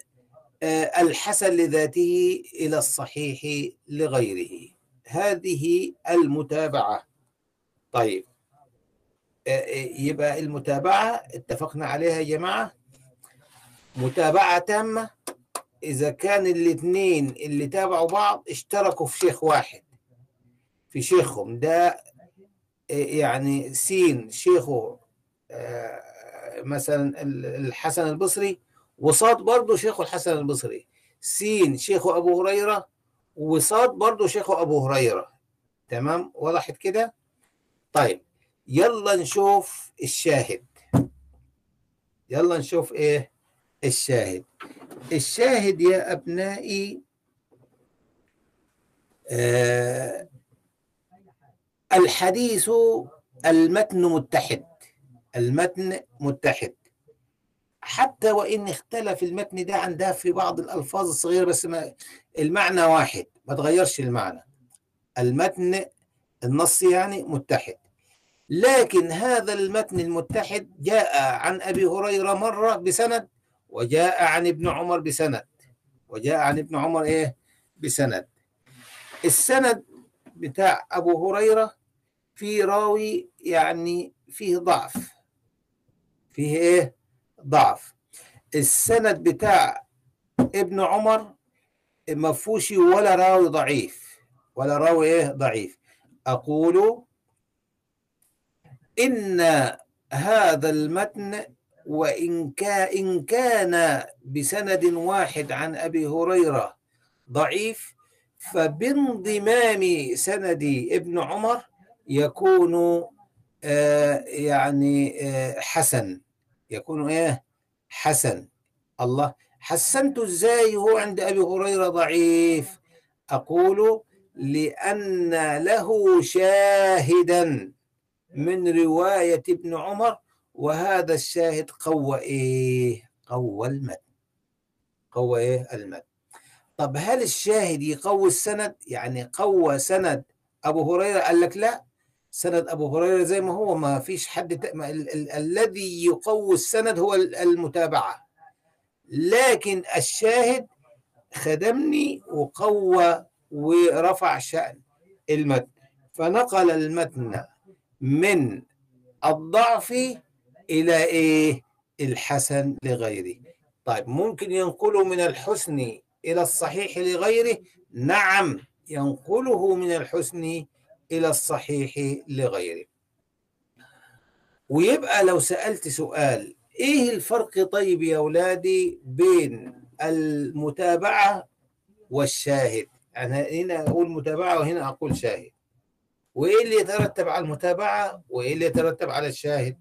الحسن لذاته إلى الصحيح لغيره. هذه المتابعة. طيب. يبقى المتابعة اتفقنا عليها يا جماعة. متابعة تامة. إذا كان الاثنين اللي تابعوا بعض اشتركوا في شيخ واحد. في شيخهم. ده يعني سين شيخه مثلا الحسن البصري وصاد برضه شيخه الحسن البصري سين شيخه أبو هريرة وصاد برضه شيخه أبو هريرة. تمام؟ وضحت كده؟ طيب يلا نشوف الشاهد. يلا نشوف إيه؟ الشاهد. الشاهد يا أبنائي آه الحديث المتن متحد. المتن متحد. حتى وإن اختلف المتن ده عن ده في بعض الألفاظ الصغيرة بس ما المعنى واحد ما تغيرش المعنى. المتن النص يعني متحد. لكن هذا المتن المتحد جاء عن أبي هريرة مرة بسند وجاء عن ابن عمر بسند. وجاء عن ابن عمر إيه؟ بسند. السند بتاع أبو هريرة في راوي يعني فيه ضعف. فيه إيه؟ ضعف. السند بتاع ابن عمر ما فيهوش ولا راوي ضعيف. ولا راوي إيه؟ ضعيف. أقول إن هذا المتن وإن كان إن كان بسند واحد عن أبي هريرة ضعيف فبانضمام سند ابن عمر يكون آه يعني آه حسن. يكون إيه؟ حسن. الله حسنت إزاي وهو عند أبي هريرة ضعيف؟ أقول لأن له شاهدا من رواية ابن عمر وهذا الشاهد قوى إيه؟ قوى المتن قوى إيه؟ المتن طب هل الشاهد يقوي السند؟ يعني قوى سند أبو هريرة؟ قال لك لا. سند أبو هريرة زي ما هو ما فيش حد ت... ما ال... ال... الذي يقوي السند هو المتابعة. لكن الشاهد خدمني وقوى ورفع شأن المتن. فنقل المتن من الضعف إلى إيه؟ الحسن لغيره. طيب ممكن ينقله من الحسن إلى الصحيح لغيره؟ نعم ينقله من الحسن إلى الصحيح لغيره. ويبقى لو سألت سؤال إيه الفرق طيب يا أولادي بين المتابعة والشاهد؟ أنا هنا أقول متابعة وهنا أقول شاهد. وإيه اللي يترتب على المتابعة وإيه اللي يترتب على الشاهد؟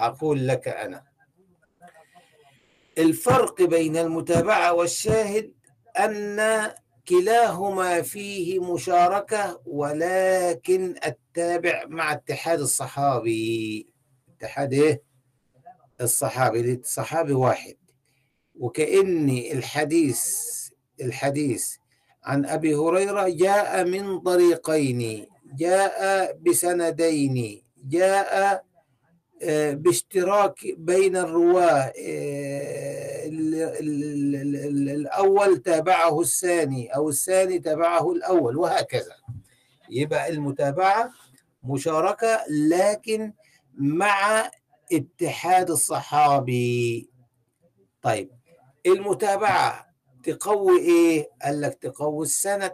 أقول لك أنا. الفرق بين المتابعة والشاهد أن كلاهما فيه مشاركة ولكن التابع مع اتحاد الصحابي. اتحاد إيه؟ الصحابي الصحابي واحد. وكأن الحديث الحديث عن أبي هريرة جاء من طريقين. جاء بسندين. جاء باشتراك بين الرواة آه، ال- ال- ال- ال- الأول تابعه الثاني أو الثاني تابعه الأول وهكذا يبقى المتابعة مشاركة لكن مع اتحاد الصحابي طيب المتابعة تقوي إيه؟ قال لك تقوي السند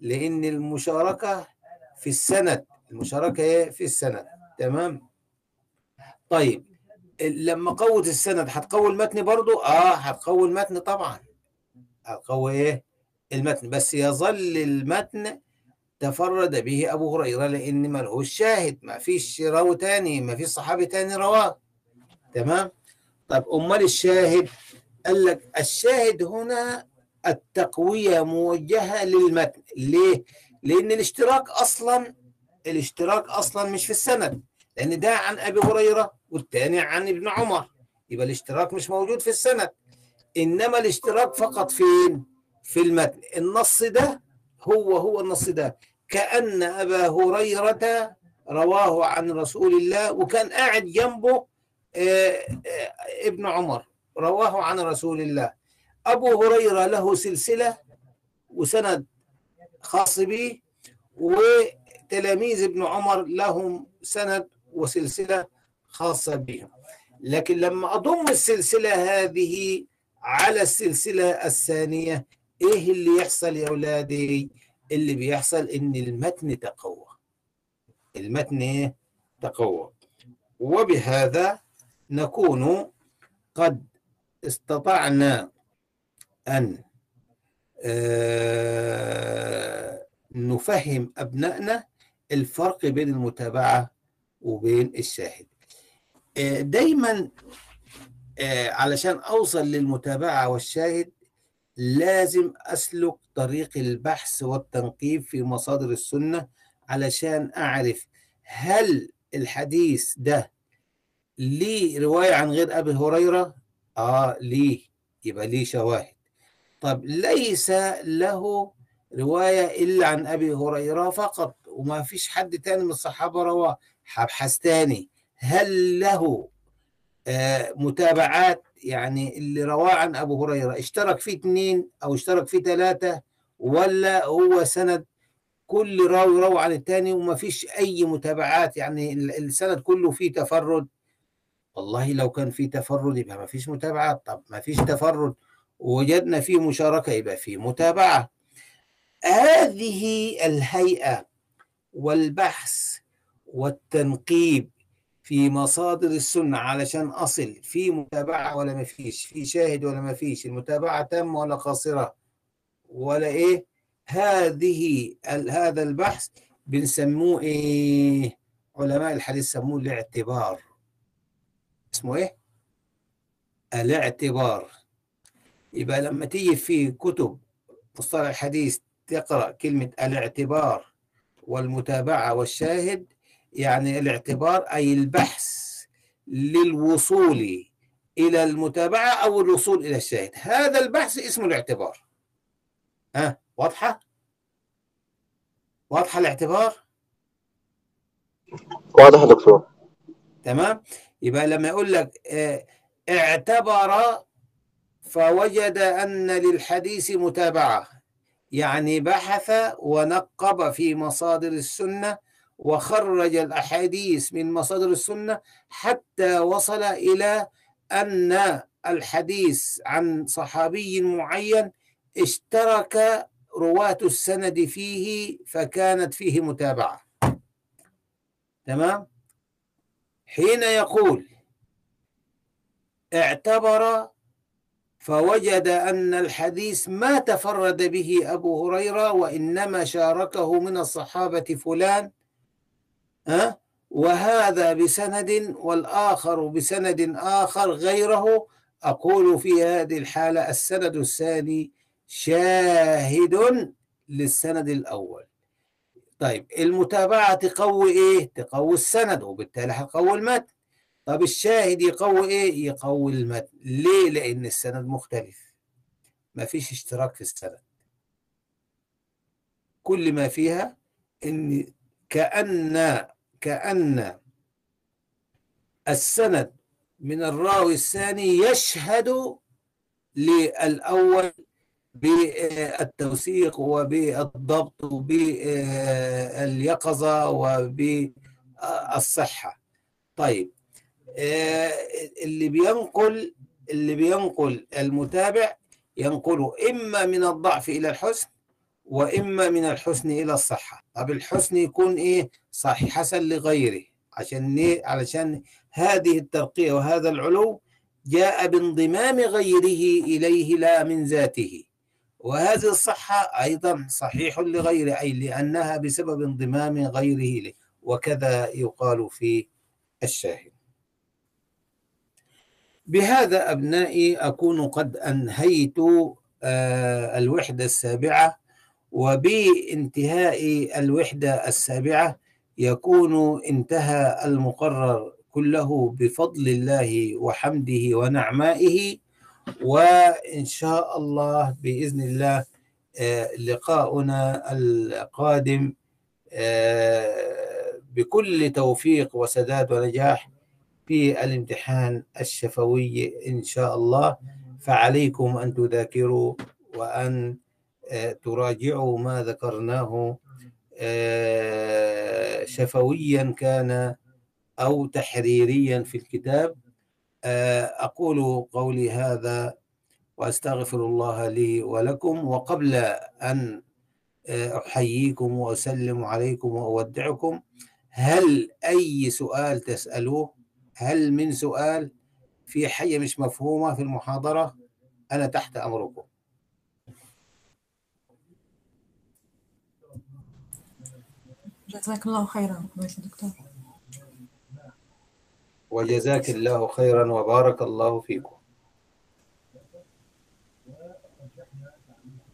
لأن المشاركة في السند المشاركة إيه؟ في السند تمام؟ طيب لما قوت السند هتقوي المتن برضو؟ آه هتقوي المتن طبعا. هتقوي إيه؟ المتن. بس يظل المتن تفرد به أبو هريرة لأن ملهوش شاهد. ما فيش راوي تاني ما فيش صحابي تاني رواه. تمام؟ طب أمال الشاهد؟ قال لك الشاهد هنا التقوية موجهة للمتن. ليه؟ لأن الاشتراك أصلا الاشتراك أصلا مش في السند. لأن ده عن أبي هريرة. والتاني عن ابن عمر. يبقى الاشتراك مش موجود في السند. إنما الاشتراك فقط فين؟ في المتن. النص ده هو هو النص ده. كأن أبا هريرة رواه عن رسول الله وكان قاعد جنبه آه، آه، ابن عمر. رواه عن رسول الله. أبو هريرة له سلسلة وسند خاص به وتلاميذ ابن عمر لهم سند وسلسلة خاصة بهم. لكن لما أضم السلسلة هذه على السلسلة الثانية إيه اللي يحصل يا أولادي؟ اللي بيحصل إن المتن تقوى. المتن؟ تقوى. وبهذا نكون قد استطعنا أن آه، نفهم أبنائنا الفرق بين المتابعة وبين الشاهد دايما آه، علشان أوصل للمتابعة والشاهد لازم أسلك طريق البحث والتنقيب في مصادر السنة علشان أعرف هل الحديث ده ليه رواية عن غير أبي هريرة؟ آه ليه. يبقى ليه شواهد. طب ليس له رواية إلا عن أبي هريرة فقط وما فيش حد تاني من الصحابة رواه. هبحث تاني. هل له آه متابعات؟ يعني اللي رواه عن أبو هريرة اشترك فيه اثنين أو اشترك فيه ثلاثة ولا هو سند كل راوي روى عن الثاني وما فيش أي متابعات؟ يعني ال- السند كله فيه تفرد؟ والله لو كان في تفرد يبقى ما فيش متابعة طب ما فيش تفرد وجدنا فيه مشاركة يبقى فيه متابعة. هذه الهيئة والبحث والتنقيب في مصادر السنة علشان أصل في متابعة ولا ما فيش في شاهد ولا ما فيش المتابعة تامة ولا قاصرة ولا إيه؟ هذه هذا البحث بنسموه إيه؟ علماء الحديث سموه الاعتبار. اسمه إيه؟ الاعتبار. يبقى لما تيجي في كتب مصطلح الحديث تقرأ كلمة الاعتبار والمتابعة والشاهد يعني الاعتبار أي البحث للوصول إلى المتابعة أو الوصول إلى الشاهد. هذا البحث اسمه الاعتبار. ها واضحة؟ واضحة الاعتبار؟ واضح يا دكتور. تمام. يبقى لما يقول لك آه، اعتبر فوجد أن للحديث متابعة يعني بحث ونقب في مصادر السنة وخرج الأحاديث من مصادر السنة حتى وصل إلى أن الحديث عن صحابي معين اشترك رواة السند فيه فكانت فيه متابعة. تمام؟ حين يقول اعتبر فوجد أن الحديث ما تفرد به أبو هريرة وإنما شاركه من الصحابة فلان وهذا بسند والآخر بسند آخر غيره. أقول في هذه الحالة السند الثاني شاهد للسند الأول. طيب المتابعة تقوي إيه؟ تقوي السند وبالتالي هتقوي المتن. طب الشاهد يقوي إيه؟ يقوي المتن. ليه؟ لأن السند مختلف. ما فيش اشتراك في السند. كل ما فيها إن كأن كأن السند من الراوي الثاني يشهد للأول بالتوثيق وبالضبط وباليقظة وبالصحة. طيب اللي بينقل اللي بينقل المتابع ينقله إما من الضعف إلى الحسن وإما من الحسن إلى الصحة. طب الحسن يكون إيه؟ صحيح حسن لغيره. عشان إيه؟ علشان هذه الترقية وهذا العلو جاء بانضمام غيره إليه لا من ذاته. وهذه الصحة أيضا صحيح لغيره أي لأنها بسبب انضمام غيره إليه. وكذا يقال في الشاهد. بهذا أبنائي أكون قد أنهيت الوحدة السابعة وبانتهاء الوحدة السابعة يكون انتهى المقرر كله بفضل الله وحمده ونعمائه وإن شاء الله بإذن الله لقاؤنا القادم بكل توفيق وسداد ونجاح في الامتحان الشفوي إن شاء الله. فعليكم أن تذاكروا وأن تراجعوا ما ذكرناه شفويا كان أو تحريريا في الكتاب. أقول قولي هذا وأستغفر الله لي ولكم. وقبل أن أحييكم وأسلم عليكم وأودعكم هل أي سؤال تسألوه؟ هل من سؤال في حاجة مش مفهومة في المحاضرة؟ أنا تحت أمركم. جزاك الله خيرا دكتور. وجزاك الله خيرا وبارك الله فيكم.